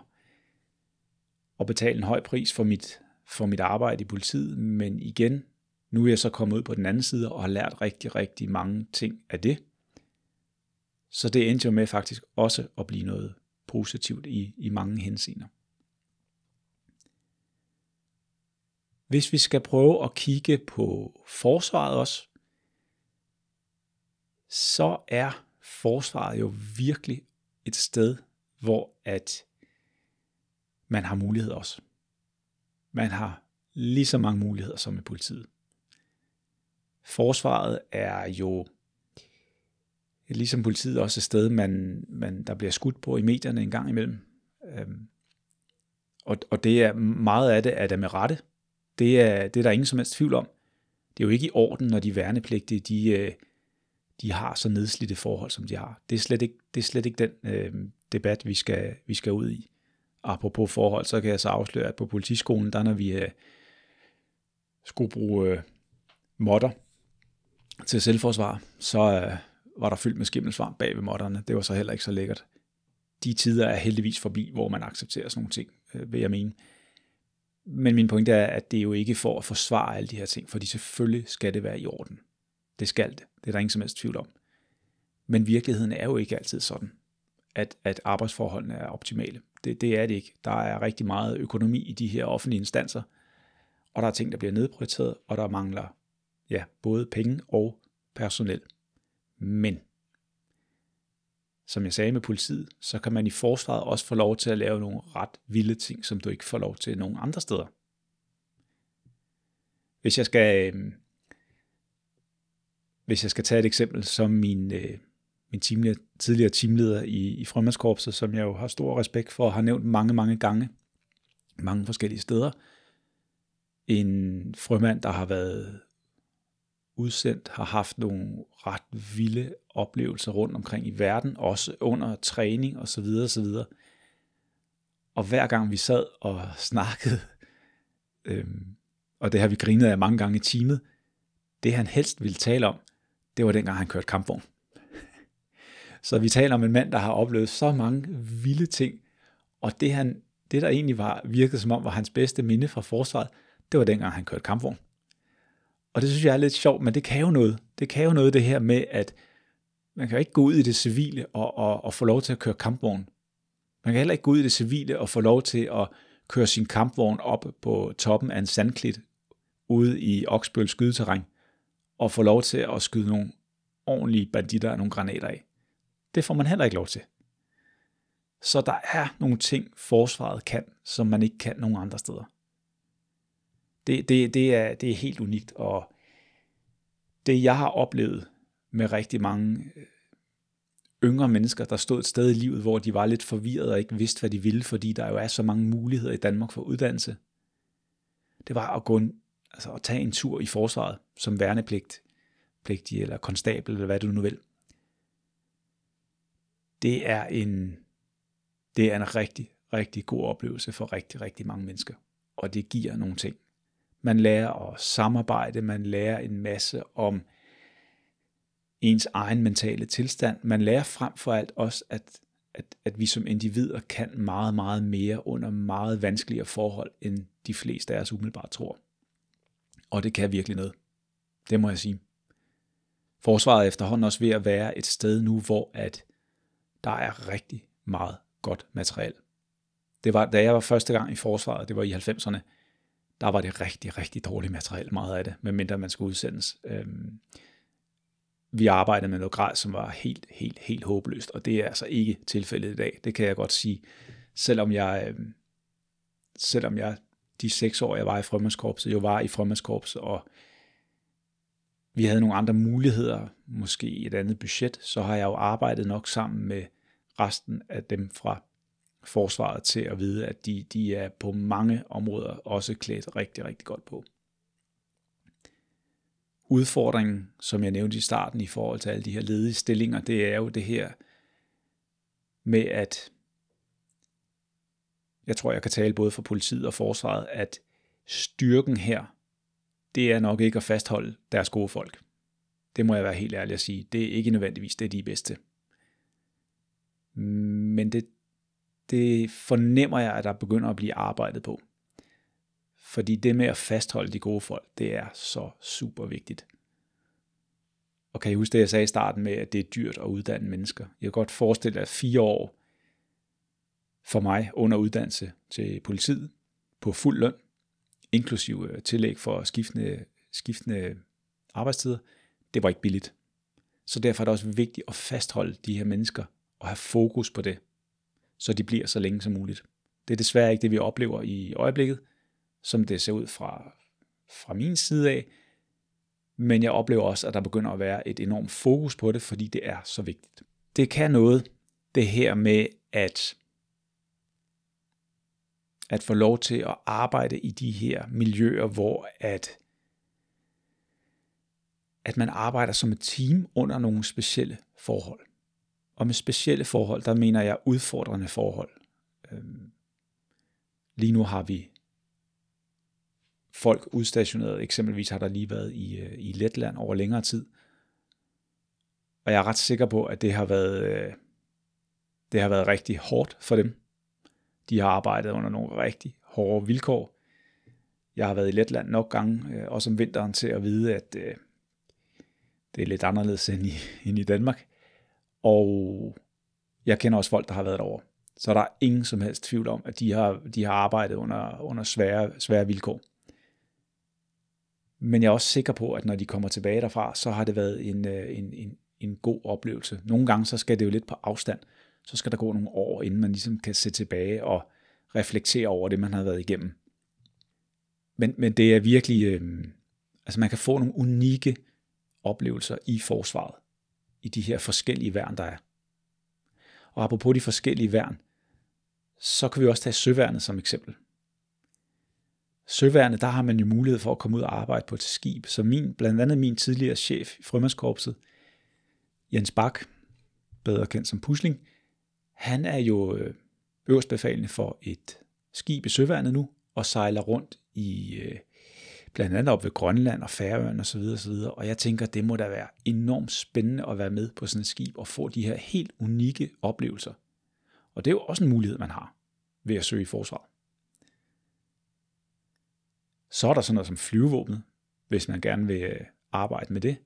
at betale en høj pris for mit, for mit arbejde i politiet, men igen, nu er jeg så kommet ud på den anden side og har lært rigtig, rigtig mange ting af det. Så det endte jo med faktisk også at blive noget positivt i, i mange henseender. Hvis vi skal prøve at kigge på forsvaret også, så er forsvaret jo virkelig et sted, hvor at man har mulighed også. Man har lige så mange muligheder som i politiet. Forsvaret er jo ligesom politiet også et sted, man, man, der bliver skudt på i medierne en gang imellem. Øhm, og, og det er meget af det er med rette. Det er, det er der ingen som helst tvivl om. Det er jo ikke i orden, når de værnepligtige, de, øh, de har så nedslidte forhold, som de har. Det er slet ikke, det er slet ikke den øh, debat, vi skal, vi skal ud i. Apropos forhold, så kan jeg så afsløre, at på politiskolen, der når vi øh, skulle bruge øh, modder til selvforsvar, så øh, var der fyldt med skimmelsvarm bag ved modderne. Det var så heller ikke så lækkert. De tider er heldigvis forbi, hvor man accepterer sådan nogle ting, øh, vil jeg mene. Men min pointe er, at det er jo ikke for at forsvare alle de her ting, fordi selvfølgelig skal det være i orden. Det skal det. Det er der ingen som helst tvivl om. Men virkeligheden er jo ikke altid sådan, at, at arbejdsforholdene er optimale. Det, det er det ikke. Der er rigtig meget økonomi i de her offentlige instanser, og der er ting, der bliver nedprioriteret, og der mangler ja, både penge og personel. Men, som jeg sagde med politiet, så kan man i forsvaret også få lov til at lave nogle ret vilde ting, som du ikke får lov til nogen andre steder. Hvis jeg skal øhm, hvis jeg skal tage et eksempel, som min, øh, min team, tidligere teamleder i, i Frømandskorpset, som jeg jo har stor respekt for og har nævnt mange, mange gange, mange forskellige steder. En frømand, der har været udsendt, har haft nogle ret vilde oplevelser rundt omkring i verden, også under træning osv. osv. Og hver gang vi sad og snakkede, øhm, og det har vi grinet af mange gange i teamet, det han helst ville tale om, det var dengang han kørte kampvogn. Så vi taler om en mand, der har oplevet så mange vilde ting, og det, han, det der egentlig var, virkede som om var hans bedste minde fra forsvaret, det var dengang han kørte kampvogn. Og det synes jeg er lidt sjovt, men det kan jo noget. Det kan jo noget det her med, at man kan ikke gå ud i det civile og, og, og få lov til at køre kampvogn. Man kan heller ikke gå ud i det civile og få lov til at køre sin kampvogn op på toppen af en sandklit ude i Oksbøl skydeterræn og få lov til at skyde nogle ordentlige banditter og nogle granater af. Det får man heller ikke lov til. Så der er nogle ting, forsvaret kan, som man ikke kan nogen andre steder. Det, det, det, er, det er helt unikt, og det jeg har oplevet med rigtig mange øh, yngre mennesker, der stod et sted i livet, hvor de var lidt forvirrede og ikke vidste, hvad de ville, fordi der jo er så mange muligheder i Danmark for uddannelse. Det var at gå en, altså at tage en tur i forsvaret som værnepligt, pligtig eller konstabel, eller hvad du nu vil. Det er en, det er en rigtig, rigtig god oplevelse for rigtig, rigtig mange mennesker. Og det giver nogle ting. Man lærer at samarbejde, man lærer en masse om ens egen mentale tilstand. Man lærer frem for alt også, at, at, at vi som individer kan meget, meget mere under meget vanskeligere forhold, end de fleste af os umiddelbart tror. Og det kan virkelig noget. Det må jeg sige. Forsvaret er efterhånden også ved at være et sted nu, hvor at der er rigtig meget godt materiel. Det var, da jeg var første gang i forsvaret, det var i 90'erne, der var det rigtig, rigtig dårligt materiel, meget af det, medmindre man skulle udsendes. Øhm, vi arbejdede med noget grad, som var helt, helt, helt håbløst, og det er altså ikke tilfældet i dag. Det kan jeg godt sige. Selvom jeg, øhm, selvom jeg de seks år, jeg var i frømandskorpset, jo var i frømandskorpset, og vi havde nogle andre muligheder, måske et andet budget, så har jeg jo arbejdet nok sammen med resten af dem fra forsvaret til at vide, at de, de er på mange områder også klædt rigtig, rigtig godt på. Udfordringen, som jeg nævnte i starten i forhold til alle de her ledige stillinger, det er jo det her med, at jeg tror, jeg kan tale både for politiet og forsvaret, at styrken her, det er nok ikke at fastholde deres gode folk. Det må jeg være helt ærlig at sige. Det er ikke nødvendigvis det, de er bedste. Men det, det fornemmer jeg, at der begynder at blive arbejdet på. Fordi det med at fastholde de gode folk, det er så super vigtigt. Og kan I huske det, jeg sagde i starten med, at det er dyrt at uddanne mennesker? Jeg kan godt forestille at fire år for mig under uddannelse til politiet på fuld løn, inklusive øh, tillæg for skiftende, skiftende arbejdstider, det var ikke billigt. Så derfor er det også vigtigt at fastholde de her mennesker og have fokus på det, så de bliver så længe som muligt. Det er desværre ikke det, vi oplever i øjeblikket, som det ser ud fra, fra min side af, men jeg oplever også, at der begynder at være et enormt fokus på det, fordi det er så vigtigt. Det kan noget, det her med at at få lov til at arbejde i de her miljøer, hvor at, at man arbejder som et team under nogle specielle forhold. Og med specielle forhold, der mener jeg udfordrende forhold. Øhm, lige nu har vi folk udstationeret. Eksempelvis har der lige været i, øh, i Letland over længere tid. Og jeg er ret sikker på, at det har været, øh, det har været rigtig hårdt for dem. De har arbejdet under nogle rigtig hårde vilkår. Jeg har været i Letland nok gange, øh, også om vinteren, til at vide, at øh, det er lidt anderledes end i, end i Danmark. Og jeg kender også folk, der har været derovre. Så der er ingen som helst tvivl om, at de har, de har arbejdet under, under svære, svære vilkår. Men jeg er også sikker på, at når de kommer tilbage derfra, så har det været en, øh, en, en, en god oplevelse. Nogle gange så skal det jo lidt på afstand. Så skal der gå nogle år, inden man ligesom kan se tilbage og reflektere over det, man har været igennem. Men, men det er virkelig, øh, altså man kan få nogle unikke oplevelser i forsvaret i de her forskellige værn, der er. Og apropos de forskellige værn, så kan vi også tage søværnet som eksempel. Søværnet, der har man jo mulighed for at komme ud og arbejde på et skib. Så min, blandt andet min tidligere chef i Frømandskorpset, Jens Bak, bedre kendt som Pusling, han er jo øh, øverstbefalende for et skib i Søværnet nu, og sejler rundt i øh, blandt andet op ved Grønland og Færøerne osv. osv. Og jeg tænker, det må da være enormt spændende at være med på sådan et skib og få de her helt unikke oplevelser. Og det er jo også en mulighed, man har ved at søge i forsvaret. Så er der sådan noget som flyvevåbnet, hvis man gerne vil øh, arbejde med det.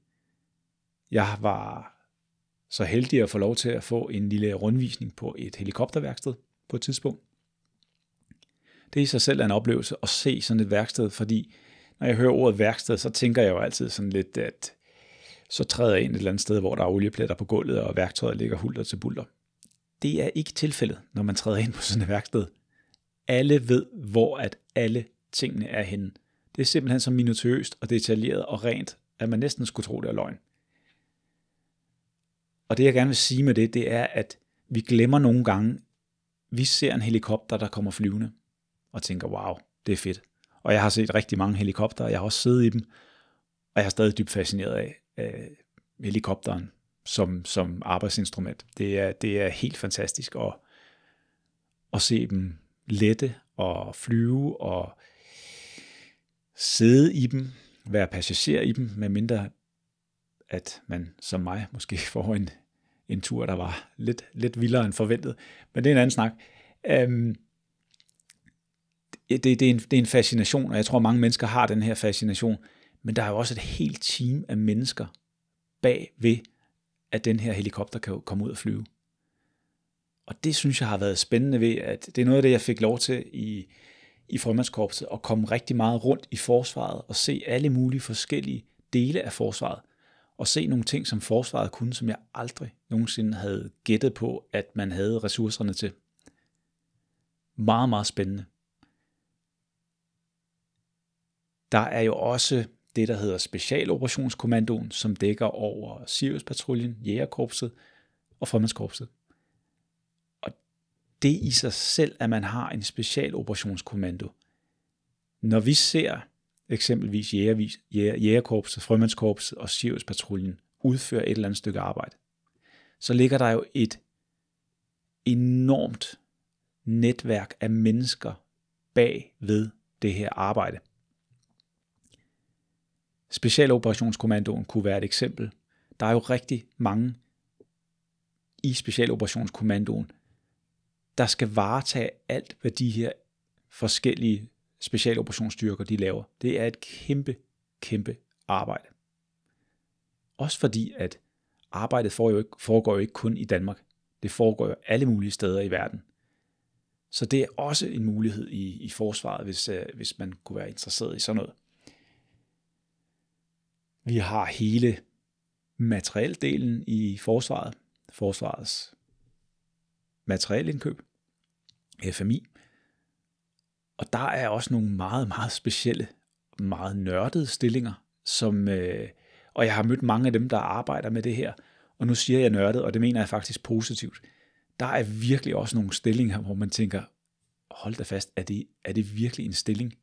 Jeg var så heldig at få lov til at få en lille rundvisning på et helikopterværksted på et tidspunkt. Det er i sig selv en oplevelse at se sådan et værksted, fordi når jeg hører ordet værksted, så tænker jeg jo altid sådan lidt, at så træder jeg ind et eller andet sted, hvor der er oliepletter på gulvet, og værktøjet ligger hulter til bulter. Det er ikke tilfældet, når man træder ind på sådan et værksted. Alle ved, hvor at alle tingene er henne. Det er simpelthen så minutiøst og detaljeret og rent, at man næsten skulle tro, det er løgn. Og det jeg gerne vil sige med det, det er, at vi glemmer nogle gange, vi ser en helikopter, der kommer flyvende, og tænker, wow, det er fedt. Og jeg har set rigtig mange helikopter, jeg har også siddet i dem, og jeg er stadig dybt fascineret af, af helikopteren som, som arbejdsinstrument. Det er, det er helt fantastisk at, at se dem lette og flyve og sidde i dem, være passager i dem, medmindre at man som mig måske får en, en tur, der var lidt, lidt vildere end forventet. Men det er en anden snak. Øhm, det, det, er en, det er en fascination, og jeg tror, mange mennesker har den her fascination, men der er jo også et helt team af mennesker bag ved, at den her helikopter kan komme ud og flyve. Og det synes jeg har været spændende ved, at det er noget af det, jeg fik lov til i, i frømandskorpset, at komme rigtig meget rundt i forsvaret og se alle mulige forskellige dele af forsvaret, og se nogle ting, som forsvaret kunne, som jeg aldrig nogensinde havde gættet på, at man havde ressourcerne til. Meget, meget spændende. Der er jo også det, der hedder Specialoperationskommandoen, som dækker over Sirius-patruljen, Jægerkorpset og Frømandskorpset. Og det i sig selv, at man har en specialoperationskommando. Når vi ser eksempelvis Jægervis, Jæger, Jægerkorpset, Frømandskorpset og Siriuspatruljen udfører et eller andet stykke arbejde, så ligger der jo et enormt netværk af mennesker bag ved det her arbejde. Specialoperationskommandoen kunne være et eksempel. Der er jo rigtig mange i Specialoperationskommandoen, der skal varetage alt, hvad de her forskellige specialoperationsstyrker de laver. Det er et kæmpe, kæmpe arbejde. Også fordi, at arbejdet foregår jo ikke, foregår jo ikke kun i Danmark. Det foregår jo alle mulige steder i verden. Så det er også en mulighed i, i forsvaret, hvis, øh, hvis man kunne være interesseret i sådan noget. Vi har hele materieldelen i forsvaret, forsvarets materielindkøb, FMI. Og der er også nogle meget, meget specielle, meget nørdede stillinger, som, øh, og jeg har mødt mange af dem, der arbejder med det her, og nu siger jeg nørdet, og det mener jeg faktisk positivt. Der er virkelig også nogle stillinger, hvor man tænker, hold da fast, er det, er det virkelig en stilling?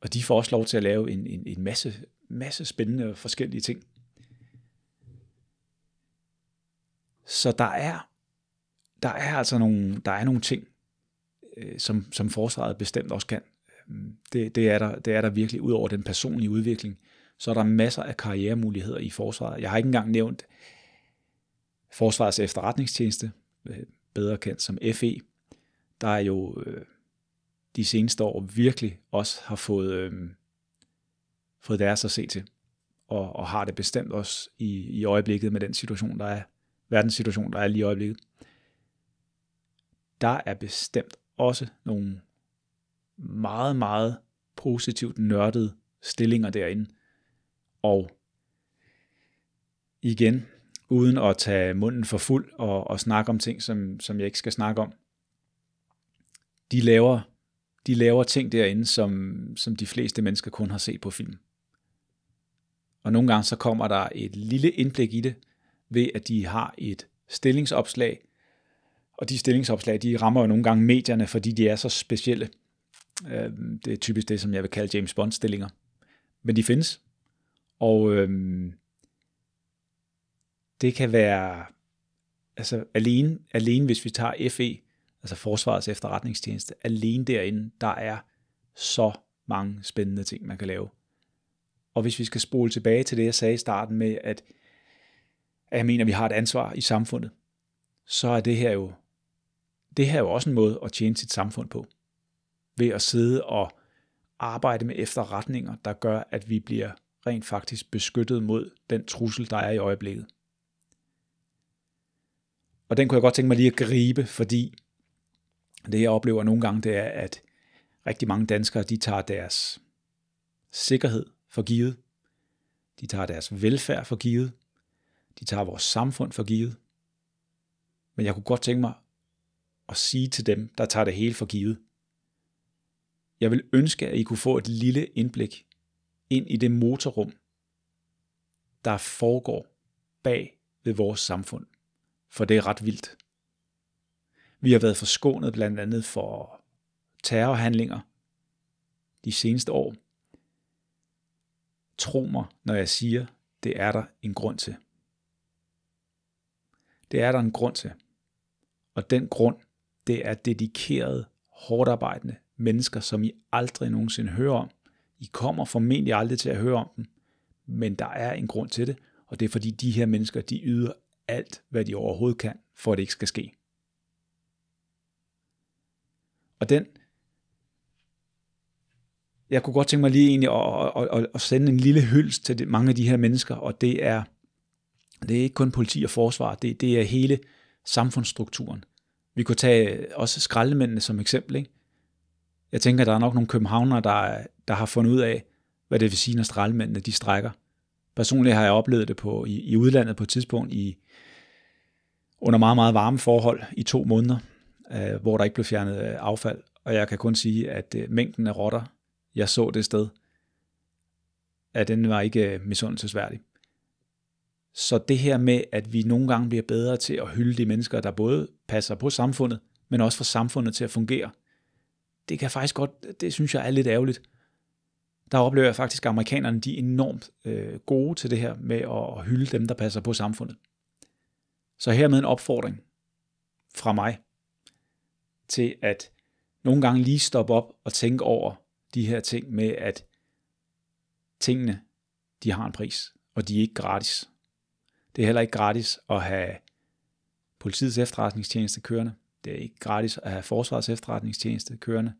Og de får også lov til at lave en, en, en masse masse spændende og forskellige ting. Så der er, der er altså nogle, der er nogle ting, øh, som, som forsvaret bestemt også kan. Øhm, det, det, er der, det er der virkelig, ud over den personlige udvikling, så er der masser af karrieremuligheder i forsvaret. Jeg har ikke engang nævnt Forsvarets efterretningstjeneste, øh, bedre kendt som FE, der er jo øh, de seneste år virkelig også har fået øh, fået deres at se til, og, og har det bestemt også i, i øjeblikket med den situation, der er, verdenssituation, der er lige i øjeblikket. Der er bestemt også nogle meget, meget positivt nørdede stillinger derinde. Og igen, uden at tage munden for fuld og, og snakke om ting, som, som jeg ikke skal snakke om. De laver, de laver ting derinde, som, som de fleste mennesker kun har set på film. Og nogle gange så kommer der et lille indblik i det, ved at de har et stillingsopslag, og de stillingsopslag, de rammer jo nogle gange medierne, fordi de er så specielle. Øh, det er typisk det, som jeg vil kalde James Bond-stillinger. Men de findes. Og øh, det kan være, altså alene, alene hvis vi tager FE, altså Forsvarets efterretningstjeneste, alene derinde, der er så mange spændende ting, man kan lave. Og hvis vi skal spole tilbage til det, jeg sagde i starten med, at, at jeg mener, at vi har et ansvar i samfundet, så er det her jo, det her er jo også en måde at tjene sit samfund på. Ved at sidde og arbejde med efterretninger, der gør, at vi bliver rent faktisk beskyttet mod den trussel, der er i øjeblikket. Og den kunne jeg godt tænke mig lige at gribe, fordi det jeg oplever nogle gange, det er, at rigtig mange danskere, de tager deres sikkerhed for givet. De tager deres velfærd for givet. De tager vores samfund for givet. Men jeg kunne godt tænke mig at sige til dem, der tager det hele for givet. Jeg vil ønske, at I kunne få et lille indblik ind i det motorrum, der foregår bag ved vores samfund. For det er ret vildt. Vi har været forskånet blandt andet for terrorhandlinger de seneste år. Tro mig, når jeg siger, det er der en grund til. Det er der en grund til. Og den grund, det er dedikerede, hårdarbejdende mennesker, som I aldrig nogensinde hører om. I kommer formentlig aldrig til at høre om dem, men der er en grund til det, og det er fordi de her mennesker, de yder alt, hvad de overhovedet kan, for at det ikke skal ske. Og den, jeg kunne godt tænke mig lige egentlig at, at, at, at sende en lille hyldest til mange af de her mennesker, og det er, det er ikke kun politi og forsvar, det, det er hele samfundsstrukturen. Vi kunne tage også skraldemændene som eksempel. Ikke? Jeg tænker, der er nok nogle københavnere, der, der har fundet ud af, hvad det vil sige, når skraldemændene de strækker. Personligt har jeg oplevet det på, i, i udlandet på et tidspunkt i, under meget, meget varme forhold i to måneder, øh, hvor der ikke blev fjernet øh, affald. Og jeg kan kun sige, at øh, mængden af rotter, jeg så det sted, at den var ikke øh, misundelsesværdig. Så det her med, at vi nogle gange bliver bedre til at hylde de mennesker, der både passer på samfundet, men også får samfundet til at fungere, det kan faktisk godt, det synes jeg er lidt ærgerligt. Der oplever jeg faktisk, at amerikanerne de er enormt øh, gode til det her med at hylde dem, der passer på samfundet. Så hermed en opfordring fra mig til at nogle gange lige stoppe op og tænke over de her ting med, at tingene, de har en pris, og de er ikke gratis. Det er heller ikke gratis at have politiets efterretningstjeneste kørende. Det er ikke gratis at have forsvarets efterretningstjeneste kørende,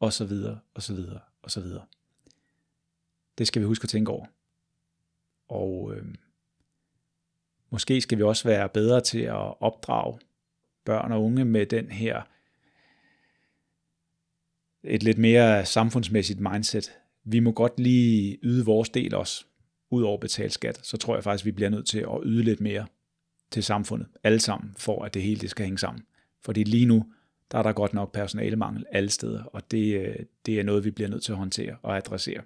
og så videre, og så videre, og så videre. Det skal vi huske at tænke over. Og øh, måske skal vi også være bedre til at opdrage børn og unge med den her et lidt mere samfundsmæssigt mindset. Vi må godt lige yde vores del også, ud over at betale skat. Så tror jeg faktisk, vi bliver nødt til at yde lidt mere til samfundet, alle sammen, for at det hele det skal hænge sammen. Fordi lige nu, der er der godt nok personalemangel alle steder, og det, øh, det er noget, vi bliver nødt til at håndtere og adressere.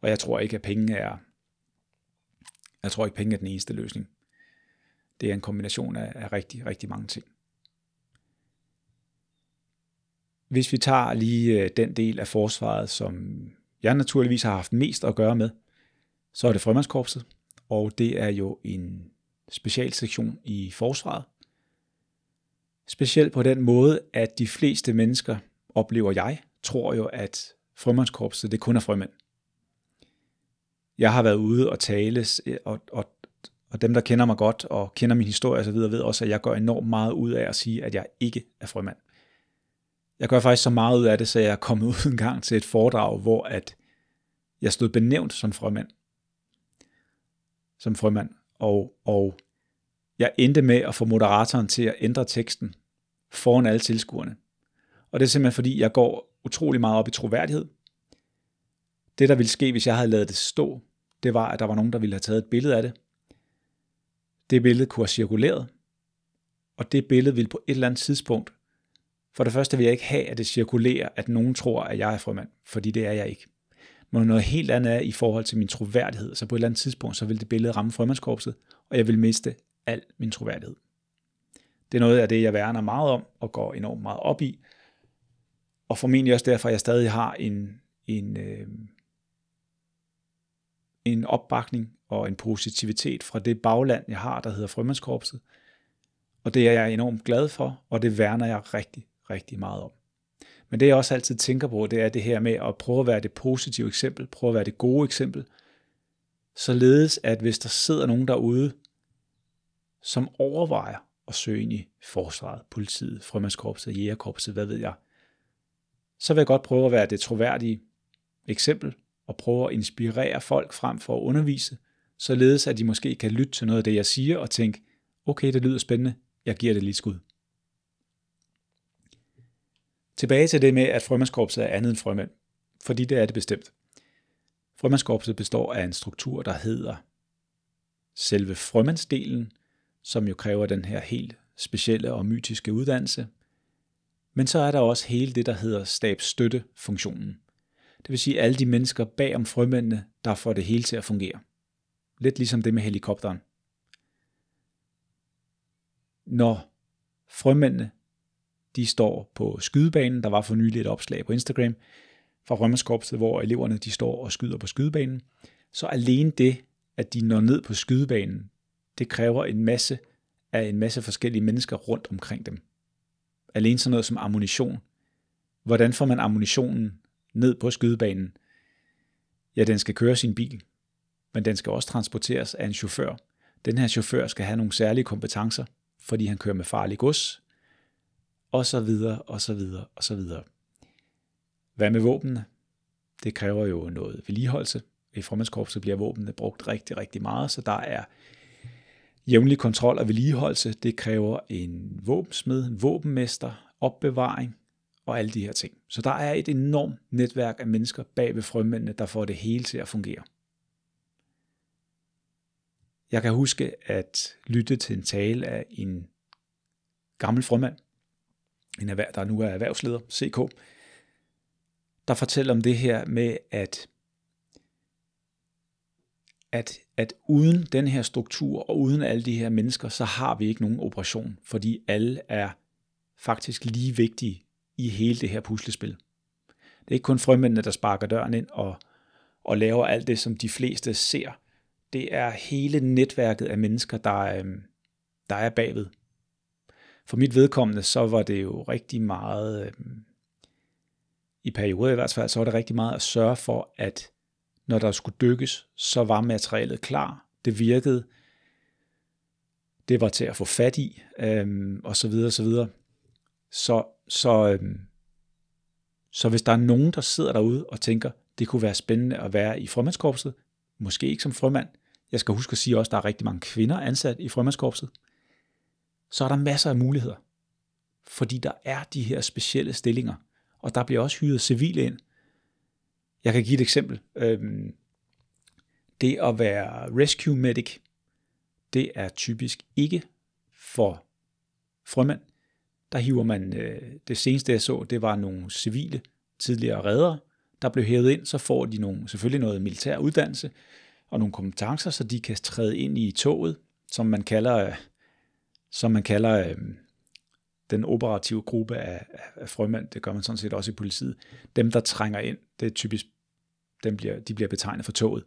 Og jeg tror ikke, at penge er, jeg tror ikke, penge er den eneste løsning. Det er en kombination af, af rigtig, rigtig mange ting. Hvis vi tager lige øh, den del af forsvaret, som jeg naturligvis har haft mest at gøre med, så er det frømandskorpset, og det er jo en specialsektion i forsvaret. Specielt på den måde, at de fleste mennesker, oplever jeg, tror jo, at frømandskorpset det kun er frømænd. Jeg har været ude og tale, og, og, og dem, der kender mig godt og kender min historie osv., ved også, at jeg går enormt meget ud af at sige, at jeg ikke er frømand. Jeg gør faktisk så meget ud af det, så jeg er kommet ud en gang til et foredrag, hvor at jeg stod benævnt som frømand. Som frømand. Og, og jeg endte med at få moderatoren til at ændre teksten foran alle tilskuerne. Og det er simpelthen fordi, jeg går utrolig meget op i troværdighed. Det, der ville ske, hvis jeg havde lavet det stå, det var, at der var nogen, der ville have taget et billede af det. Det billede kunne have cirkuleret, og det billede ville på et eller andet tidspunkt, for det første vil jeg ikke have, at det cirkulerer, at nogen tror, at jeg er frømand, fordi det er jeg ikke. Men noget helt andet er i forhold til min troværdighed, så på et eller andet tidspunkt, så vil det billede ramme frømandskorpset, og jeg vil miste al min troværdighed. Det er noget af det, jeg værner meget om og går enormt meget op i. Og formentlig også derfor, at jeg stadig har en, en, øh, en opbakning og en positivitet fra det bagland, jeg har, der hedder Frømandskorpset. Og det er jeg enormt glad for, og det værner jeg rigtig, rigtig meget om. Men det jeg også altid tænker på, det er det her med at prøve at være det positive eksempel, prøve at være det gode eksempel, således at hvis der sidder nogen derude, som overvejer at søge ind i forsvaret, politiet, frømandskorpset, jægerkorpset, hvad ved jeg, så vil jeg godt prøve at være det troværdige eksempel, og prøve at inspirere folk frem for at undervise, således at de måske kan lytte til noget af det, jeg siger, og tænke, okay, det lyder spændende, jeg giver det lige skud. Tilbage til det med, at frømandskorpset er andet end frømænd, fordi det er det bestemt. Frømandskorpset består af en struktur, der hedder selve frømandsdelen, som jo kræver den her helt specielle og mytiske uddannelse. Men så er der også hele det, der hedder stabsstøttefunktionen. Det vil sige alle de mennesker bag om frømændene, der får det hele til at fungere. Lidt ligesom det med helikopteren. Når frømændene de står på skydebanen, der var for nylig et opslag på Instagram fra Rømmerskorpset, hvor eleverne de står og skyder på skydebanen, så alene det, at de når ned på skydebanen, det kræver en masse af en masse forskellige mennesker rundt omkring dem. Alene sådan noget som ammunition. Hvordan får man ammunitionen ned på skydebanen? Ja, den skal køre sin bil, men den skal også transporteres af en chauffør. Den her chauffør skal have nogle særlige kompetencer, fordi han kører med farlig gods, og så videre, og så videre, og så videre. Hvad med våbnene? Det kræver jo noget vedligeholdelse. I formandskorpset bliver våbnene brugt rigtig, rigtig meget, så der er jævnlig kontrol og vedligeholdelse. Det kræver en våbensmed, en våbenmester, opbevaring og alle de her ting. Så der er et enormt netværk af mennesker bag ved frømændene, der får det hele til at fungere. Jeg kan huske at lytte til en tale af en gammel frømand, en erhverv, der nu er erhvervsleder, CK, der fortæller om det her med, at, at, at uden den her struktur og uden alle de her mennesker, så har vi ikke nogen operation, fordi alle er faktisk lige vigtige i hele det her puslespil. Det er ikke kun frømændene, der sparker døren ind og, og laver alt det, som de fleste ser. Det er hele netværket af mennesker, der, øhm, der er bagved. For mit vedkommende, så var det jo rigtig meget, øh, i perioder i hvert fald, så var det rigtig meget at sørge for, at når der skulle dykkes, så var materialet klar. Det virkede. Det var til at få fat i, øh, og så videre, og så videre. Så, så, øh, så hvis der er nogen, der sidder derude og tænker, det kunne være spændende at være i frømandskorpset, måske ikke som frømand, jeg skal huske at sige også, at der er rigtig mange kvinder ansat i frømandskorpset, så er der masser af muligheder. Fordi der er de her specielle stillinger, og der bliver også hyret civile ind. Jeg kan give et eksempel. Øhm, det at være rescue medic, det er typisk ikke for frømænd. Der hiver man, øh, det seneste jeg så, det var nogle civile tidligere redder, der blev hævet ind, så får de nogle, selvfølgelig noget militær uddannelse og nogle kompetencer, så de kan træde ind i toget, som man kalder øh, som man kalder øh, den operative gruppe af, af frømænd, det gør man sådan set også i politiet, dem der trænger ind, det er typisk, dem bliver, de bliver betegnet for toget.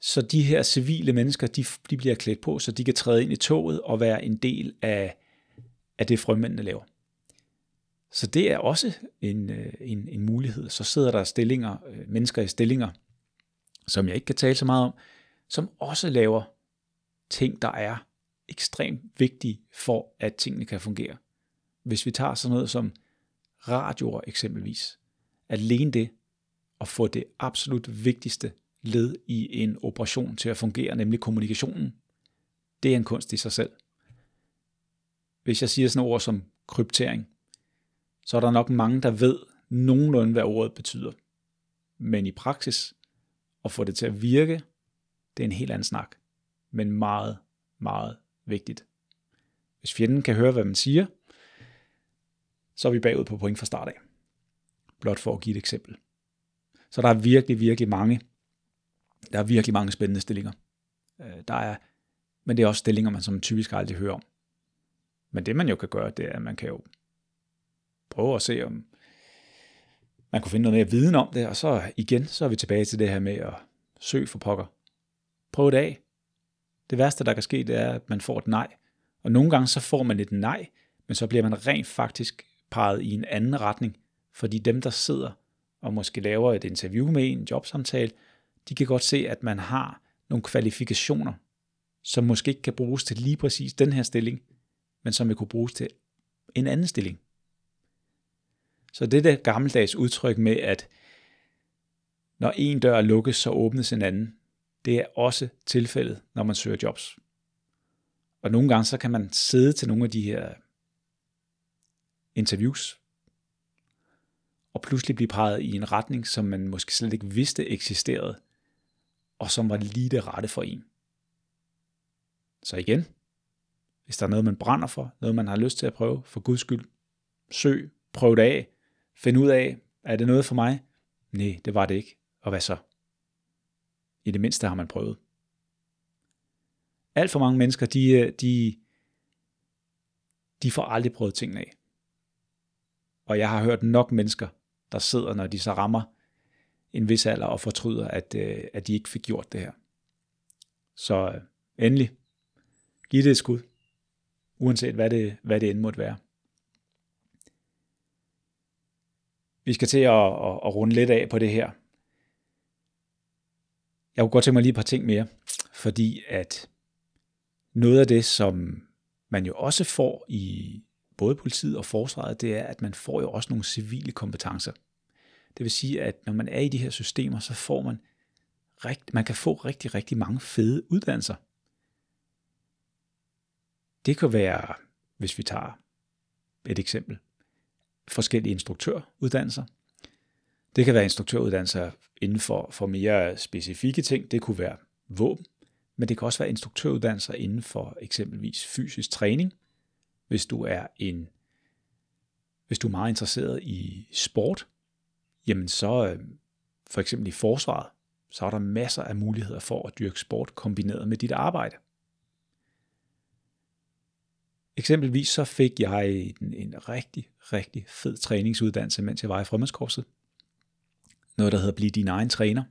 Så de her civile mennesker, de, de bliver klædt på, så de kan træde ind i toget og være en del af, af det frømændene laver. Så det er også en, øh, en, en mulighed. Så sidder der stillinger, øh, mennesker i stillinger, som jeg ikke kan tale så meget om, som også laver ting, der er ekstremt vigtig for, at tingene kan fungere. Hvis vi tager sådan noget som radioer eksempelvis, alene det at få det absolut vigtigste led i en operation til at fungere, nemlig kommunikationen, det er en kunst i sig selv. Hvis jeg siger sådan ord som kryptering, så er der nok mange, der ved nogenlunde, hvad ordet betyder. Men i praksis, at få det til at virke, det er en helt anden snak. Men meget, meget vigtigt. Hvis fjenden kan høre, hvad man siger, så er vi bagud på point fra start af. Blot for at give et eksempel. Så der er virkelig, virkelig mange, der er virkelig mange spændende stillinger. Øh, der er men det er også stillinger, man som typisk aldrig hører om. Men det man jo kan gøre, det er, at man kan jo prøve at se, om man kunne finde noget mere viden om det, og så igen, så er vi tilbage til det her med at søge for pokker. Prøv det af. Det værste, der kan ske, det er, at man får et nej. Og nogle gange så får man et nej, men så bliver man rent faktisk peget i en anden retning, fordi dem, der sidder og måske laver et interview med en jobsamtale, de kan godt se, at man har nogle kvalifikationer, som måske ikke kan bruges til lige præcis den her stilling, men som vil kunne bruges til en anden stilling. Så det der gammeldags udtryk med, at når en dør lukkes, så åbnes en anden, det er også tilfældet, når man søger jobs. Og nogle gange så kan man sidde til nogle af de her interviews, og pludselig blive peget i en retning, som man måske slet ikke vidste eksisterede, og som var lige det rette for en. Så igen, hvis der er noget, man brænder for, noget, man har lyst til at prøve, for guds skyld, søg, prøv det af, find ud af, er det noget for mig? Nej, det var det ikke. Og hvad så? I det mindste har man prøvet. Alt for mange mennesker, de, øh, de, de får aldrig prøvet tingene af. Og jeg har hørt nok mennesker, der sidder, når de så rammer en vis alder og fortryder, at, øh, at de ikke fik gjort det her. Så øh, endelig, giv det et skud, uanset hvad det, hvad det end måtte være. Vi skal til at, at, at runde lidt af på det her. Jeg kunne godt tænke mig lige et par ting mere, fordi at noget af det, som man jo også får i både politiet og forsvaret, det er, at man får jo også nogle civile kompetencer. Det vil sige, at når man er i de her systemer, så får man rigt, man kan få rigtig, rigtig mange fede uddannelser. Det kan være, hvis vi tager et eksempel, forskellige instruktøruddannelser. Det kan være instruktøruddannelser inden for, for mere specifikke ting. Det kunne være våben, men det kan også være instruktøruddannelser inden for eksempelvis fysisk træning. Hvis du er en hvis du er meget interesseret i sport, jamen så øh, for eksempel i forsvaret, så er der masser af muligheder for at dyrke sport kombineret med dit arbejde. Eksempelvis så fik jeg en, en rigtig, rigtig fed træningsuddannelse, mens jeg var i frømandskorset. Noget, der hedder Bliv din egen træner.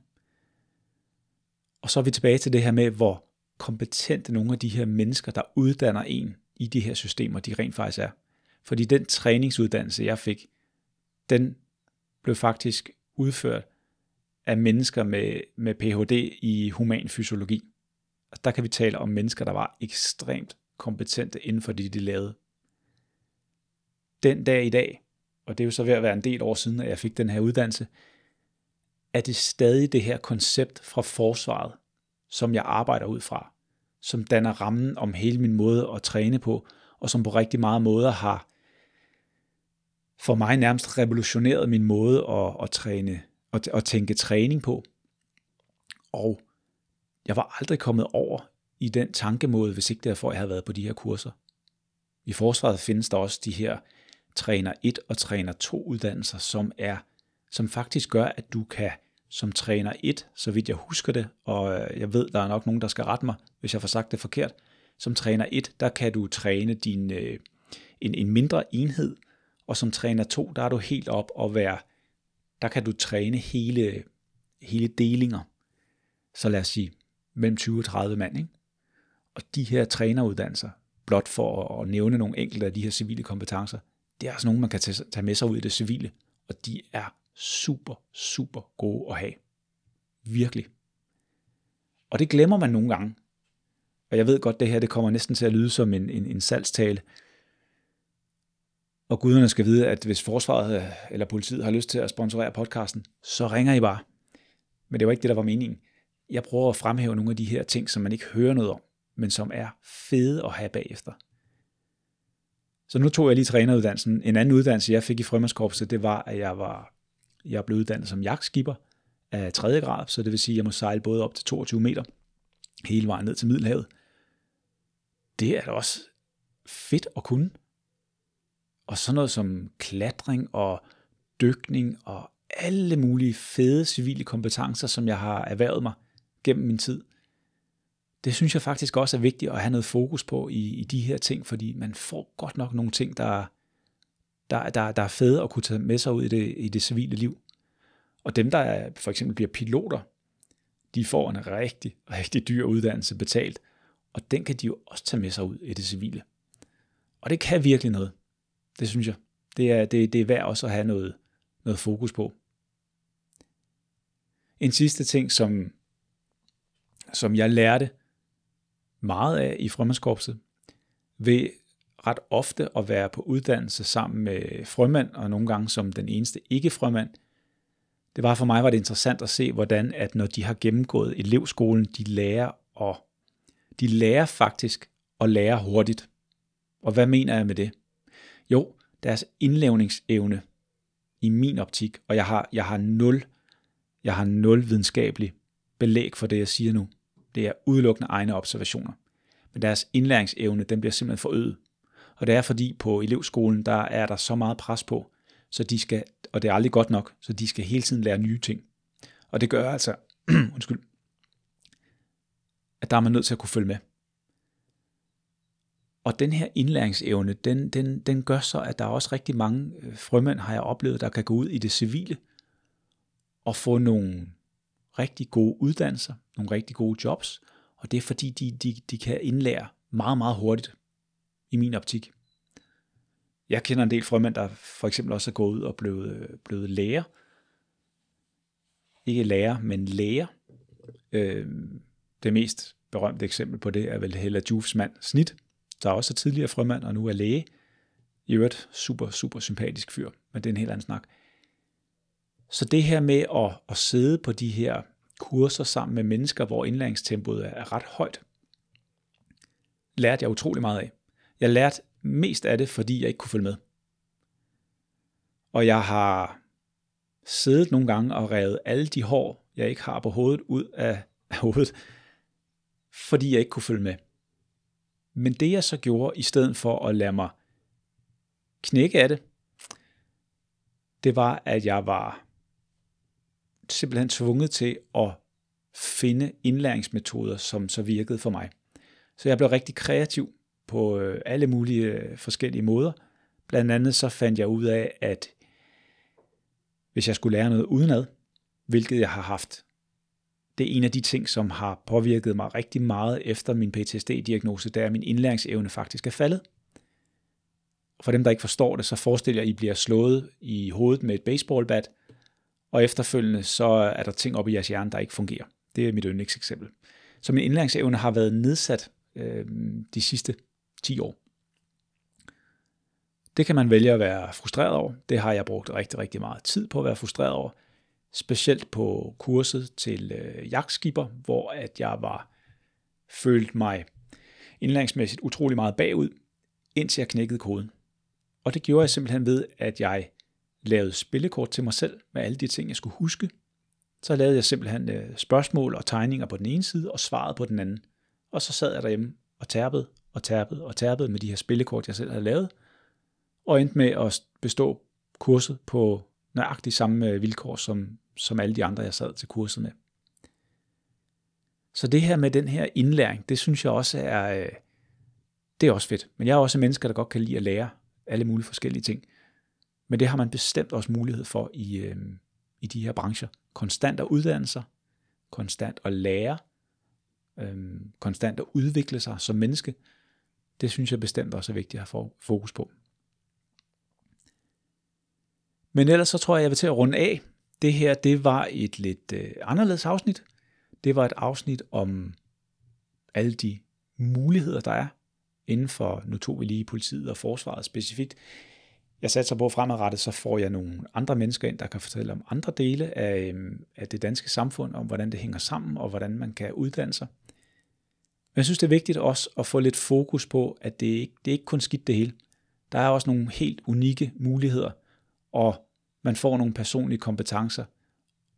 Og så er vi tilbage til det her med, hvor kompetente nogle af de her mennesker, der uddanner en i de her systemer, de rent faktisk er. Fordi den træningsuddannelse, jeg fik, den blev faktisk udført af mennesker med, med Ph.D. i human fysiologi. Og der kan vi tale om mennesker, der var ekstremt kompetente inden for det, de lavede. Den dag i dag, og det er jo så ved at være en del år siden, at jeg fik den her uddannelse, er det stadig det her koncept fra forsvaret, som jeg arbejder ud fra, som danner rammen om hele min måde at træne på, og som på rigtig mange måder har for mig nærmest revolutioneret min måde at, at træne og at tænke træning på. Og jeg var aldrig kommet over i den tankemåde, hvis ikke derfor jeg havde været på de her kurser. I forsvaret findes der også de her træner 1 og træner 2 uddannelser, som er som faktisk gør, at du kan som træner 1, så vidt jeg husker det, og øh, jeg ved, der er nok nogen, der skal rette mig, hvis jeg får sagt det forkert. Som træner 1, der kan du træne din, øh, en, en mindre enhed, og som træner 2, der er du helt op og være, der kan du træne hele, hele delinger. Så lad os sige, mellem 20 og 30 mand. Ikke? Og de her træneruddannelser, blot for at nævne nogle enkelte af de her civile kompetencer, det er altså nogle, man kan tage med sig ud i det civile, og de er super, super gode at have. Virkelig. Og det glemmer man nogle gange. Og jeg ved godt, det her det kommer næsten til at lyde som en, en, en salgstale. Og guderne skal vide, at hvis forsvaret øh, eller politiet har lyst til at sponsorere podcasten, så ringer I bare. Men det var ikke det, der var meningen. Jeg prøver at fremhæve nogle af de her ting, som man ikke hører noget om, men som er fede at have bagefter. Så nu tog jeg lige træneruddannelsen. En anden uddannelse, jeg fik i Frømandskorpset, det var, at jeg var jeg blev uddannet som jagtskipper af 3. grad, så det vil sige, at jeg må sejle både op til 22 meter hele vejen ned til Middelhavet. Det er da også fedt at kunne. Og sådan noget som klatring og dykning og alle mulige fede civile kompetencer, som jeg har erhvervet mig gennem min tid. det synes jeg faktisk også er vigtigt at have noget fokus på i, i de her ting, fordi man får godt nok nogle ting, der, der, der, der er fede at kunne tage med sig ud i det, i det civile liv. Og dem, der er, for eksempel bliver piloter, de får en rigtig, rigtig dyr uddannelse betalt, og den kan de jo også tage med sig ud i det civile. Og det kan virkelig noget. Det synes jeg. Det er, det, det er værd også at have noget, noget fokus på. En sidste ting, som, som jeg lærte meget af i frømandskorpset, ved ret ofte at være på uddannelse sammen med frømand, og nogle gange som den eneste ikke-frømand, det var for mig var det interessant at se, hvordan at når de har gennemgået elevskolen, de lærer og de lærer faktisk at lære hurtigt. Og hvad mener jeg med det? Jo, deres indlævningsevne i min optik, og jeg har, jeg har nul, jeg har nul videnskabelig belæg for det, jeg siger nu. Det er udelukkende egne observationer. Men deres indlæringsevne, den bliver simpelthen forøget. Og det er fordi på elevskolen, der er der så meget pres på, så de skal, og det er aldrig godt nok, så de skal hele tiden lære nye ting. Og det gør altså, undskyld, at der er man nødt til at kunne følge med. Og den her indlæringsevne, den, den, den gør så, at der er også rigtig mange øh, frømænd, har jeg oplevet, der kan gå ud i det civile og få nogle rigtig gode uddannelser, nogle rigtig gode jobs, og det er fordi, de, de, de kan indlære meget, meget hurtigt, i min optik. Jeg kender en del frømænd, der for eksempel også er gået ud og blevet, øh, blevet læger. Ikke lærer, men læger. Øh, det mest berømte eksempel på det er vel Hella Jufs mand Snit, der også er tidligere frømand og nu er læge. I øvrigt super, super sympatisk fyr, men det er en helt anden snak. Så det her med at, at sidde på de her kurser sammen med mennesker, hvor indlæringstempoet er ret højt, lærte jeg utrolig meget af. Jeg lærte mest af det, fordi jeg ikke kunne følge med. Og jeg har siddet nogle gange og revet alle de hår, jeg ikke har på hovedet, ud af, af hovedet, fordi jeg ikke kunne følge med. Men det jeg så gjorde, i stedet for at lade mig knække af det, det var, at jeg var simpelthen tvunget til at finde indlæringsmetoder, som så virkede for mig. Så jeg blev rigtig kreativ på øh, alle mulige øh, forskellige måder. Blandt andet så fandt jeg ud af, at hvis jeg skulle lære noget udenad, hvilket jeg har haft, det er en af de ting, som har påvirket mig rigtig meget efter min PTSD-diagnose, der er min indlæringsevne faktisk er faldet. For dem, der ikke forstår det, så forestiller jeg, at I bliver slået i hovedet med et baseballbat, og efterfølgende så er der ting op i jeres hjerne, der ikke fungerer. Det er mit yndlingseksempel. Så min indlæringsevne har været nedsat øh, de sidste 10 år. Det kan man vælge at være frustreret over. Det har jeg brugt rigtig, rigtig meget tid på at være frustreret over. Specielt på kurset til øh, jagtskiber, hvor at jeg var følt mig indlæringsmæssigt utrolig meget bagud, indtil jeg knækkede koden. Og det gjorde jeg simpelthen ved, at jeg lavede spillekort til mig selv med alle de ting, jeg skulle huske. Så lavede jeg simpelthen øh, spørgsmål og tegninger på den ene side og svaret på den anden. Og så sad jeg derhjemme og tærpede og tærpede og tærpede med de her spillekort, jeg selv havde lavet, og endte med at bestå kurset på nøjagtigt samme øh, vilkår, som, som alle de andre, jeg sad til kurset med. Så det her med den her indlæring, det synes jeg også er, øh, det er også fedt. Men jeg er også mennesker, der godt kan lide at lære alle mulige forskellige ting. Men det har man bestemt også mulighed for i, øh, i de her brancher. Konstant at uddanne sig, konstant at lære, øh, konstant at udvikle sig som menneske. Det synes jeg bestemt også er vigtigt at have fokus på. Men ellers så tror jeg, jeg vil til at runde af. Det her, det var et lidt øh, anderledes afsnit. Det var et afsnit om alle de muligheder, der er inden for, nu tog vi lige politiet og forsvaret specifikt. Jeg satser på fremadrettet, så får jeg nogle andre mennesker ind, der kan fortælle om andre dele af, øh, af det danske samfund, om hvordan det hænger sammen, og hvordan man kan uddanne sig. Men jeg synes, det er vigtigt også at få lidt fokus på, at det ikke det er ikke kun skidt det hele. Der er også nogle helt unikke muligheder, og man får nogle personlige kompetencer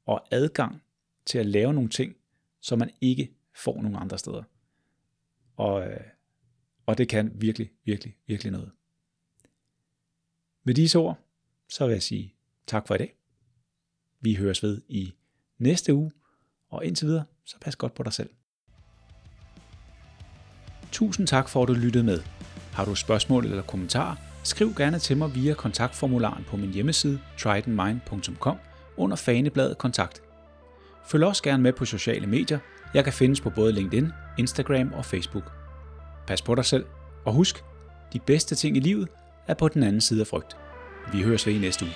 og adgang til at lave nogle ting, som man ikke får nogle andre steder. Og, øh, og det kan virkelig, virkelig, virkelig noget. Med disse ord, så vil jeg sige tak for i dag. Vi høres ved i næste uge, og indtil videre, så pas godt på dig selv. Tusind tak for, at du lyttede med. Har du spørgsmål eller kommentarer, skriv gerne til mig via kontaktformularen på min hjemmeside tridentmind.com under fanebladet kontakt. Følg også gerne med på sociale medier. Jeg kan findes på både LinkedIn, Instagram og Facebook. Pas på dig selv, og husk, de bedste ting i livet er på den anden side af frygt. Vi høres ved i næste uge.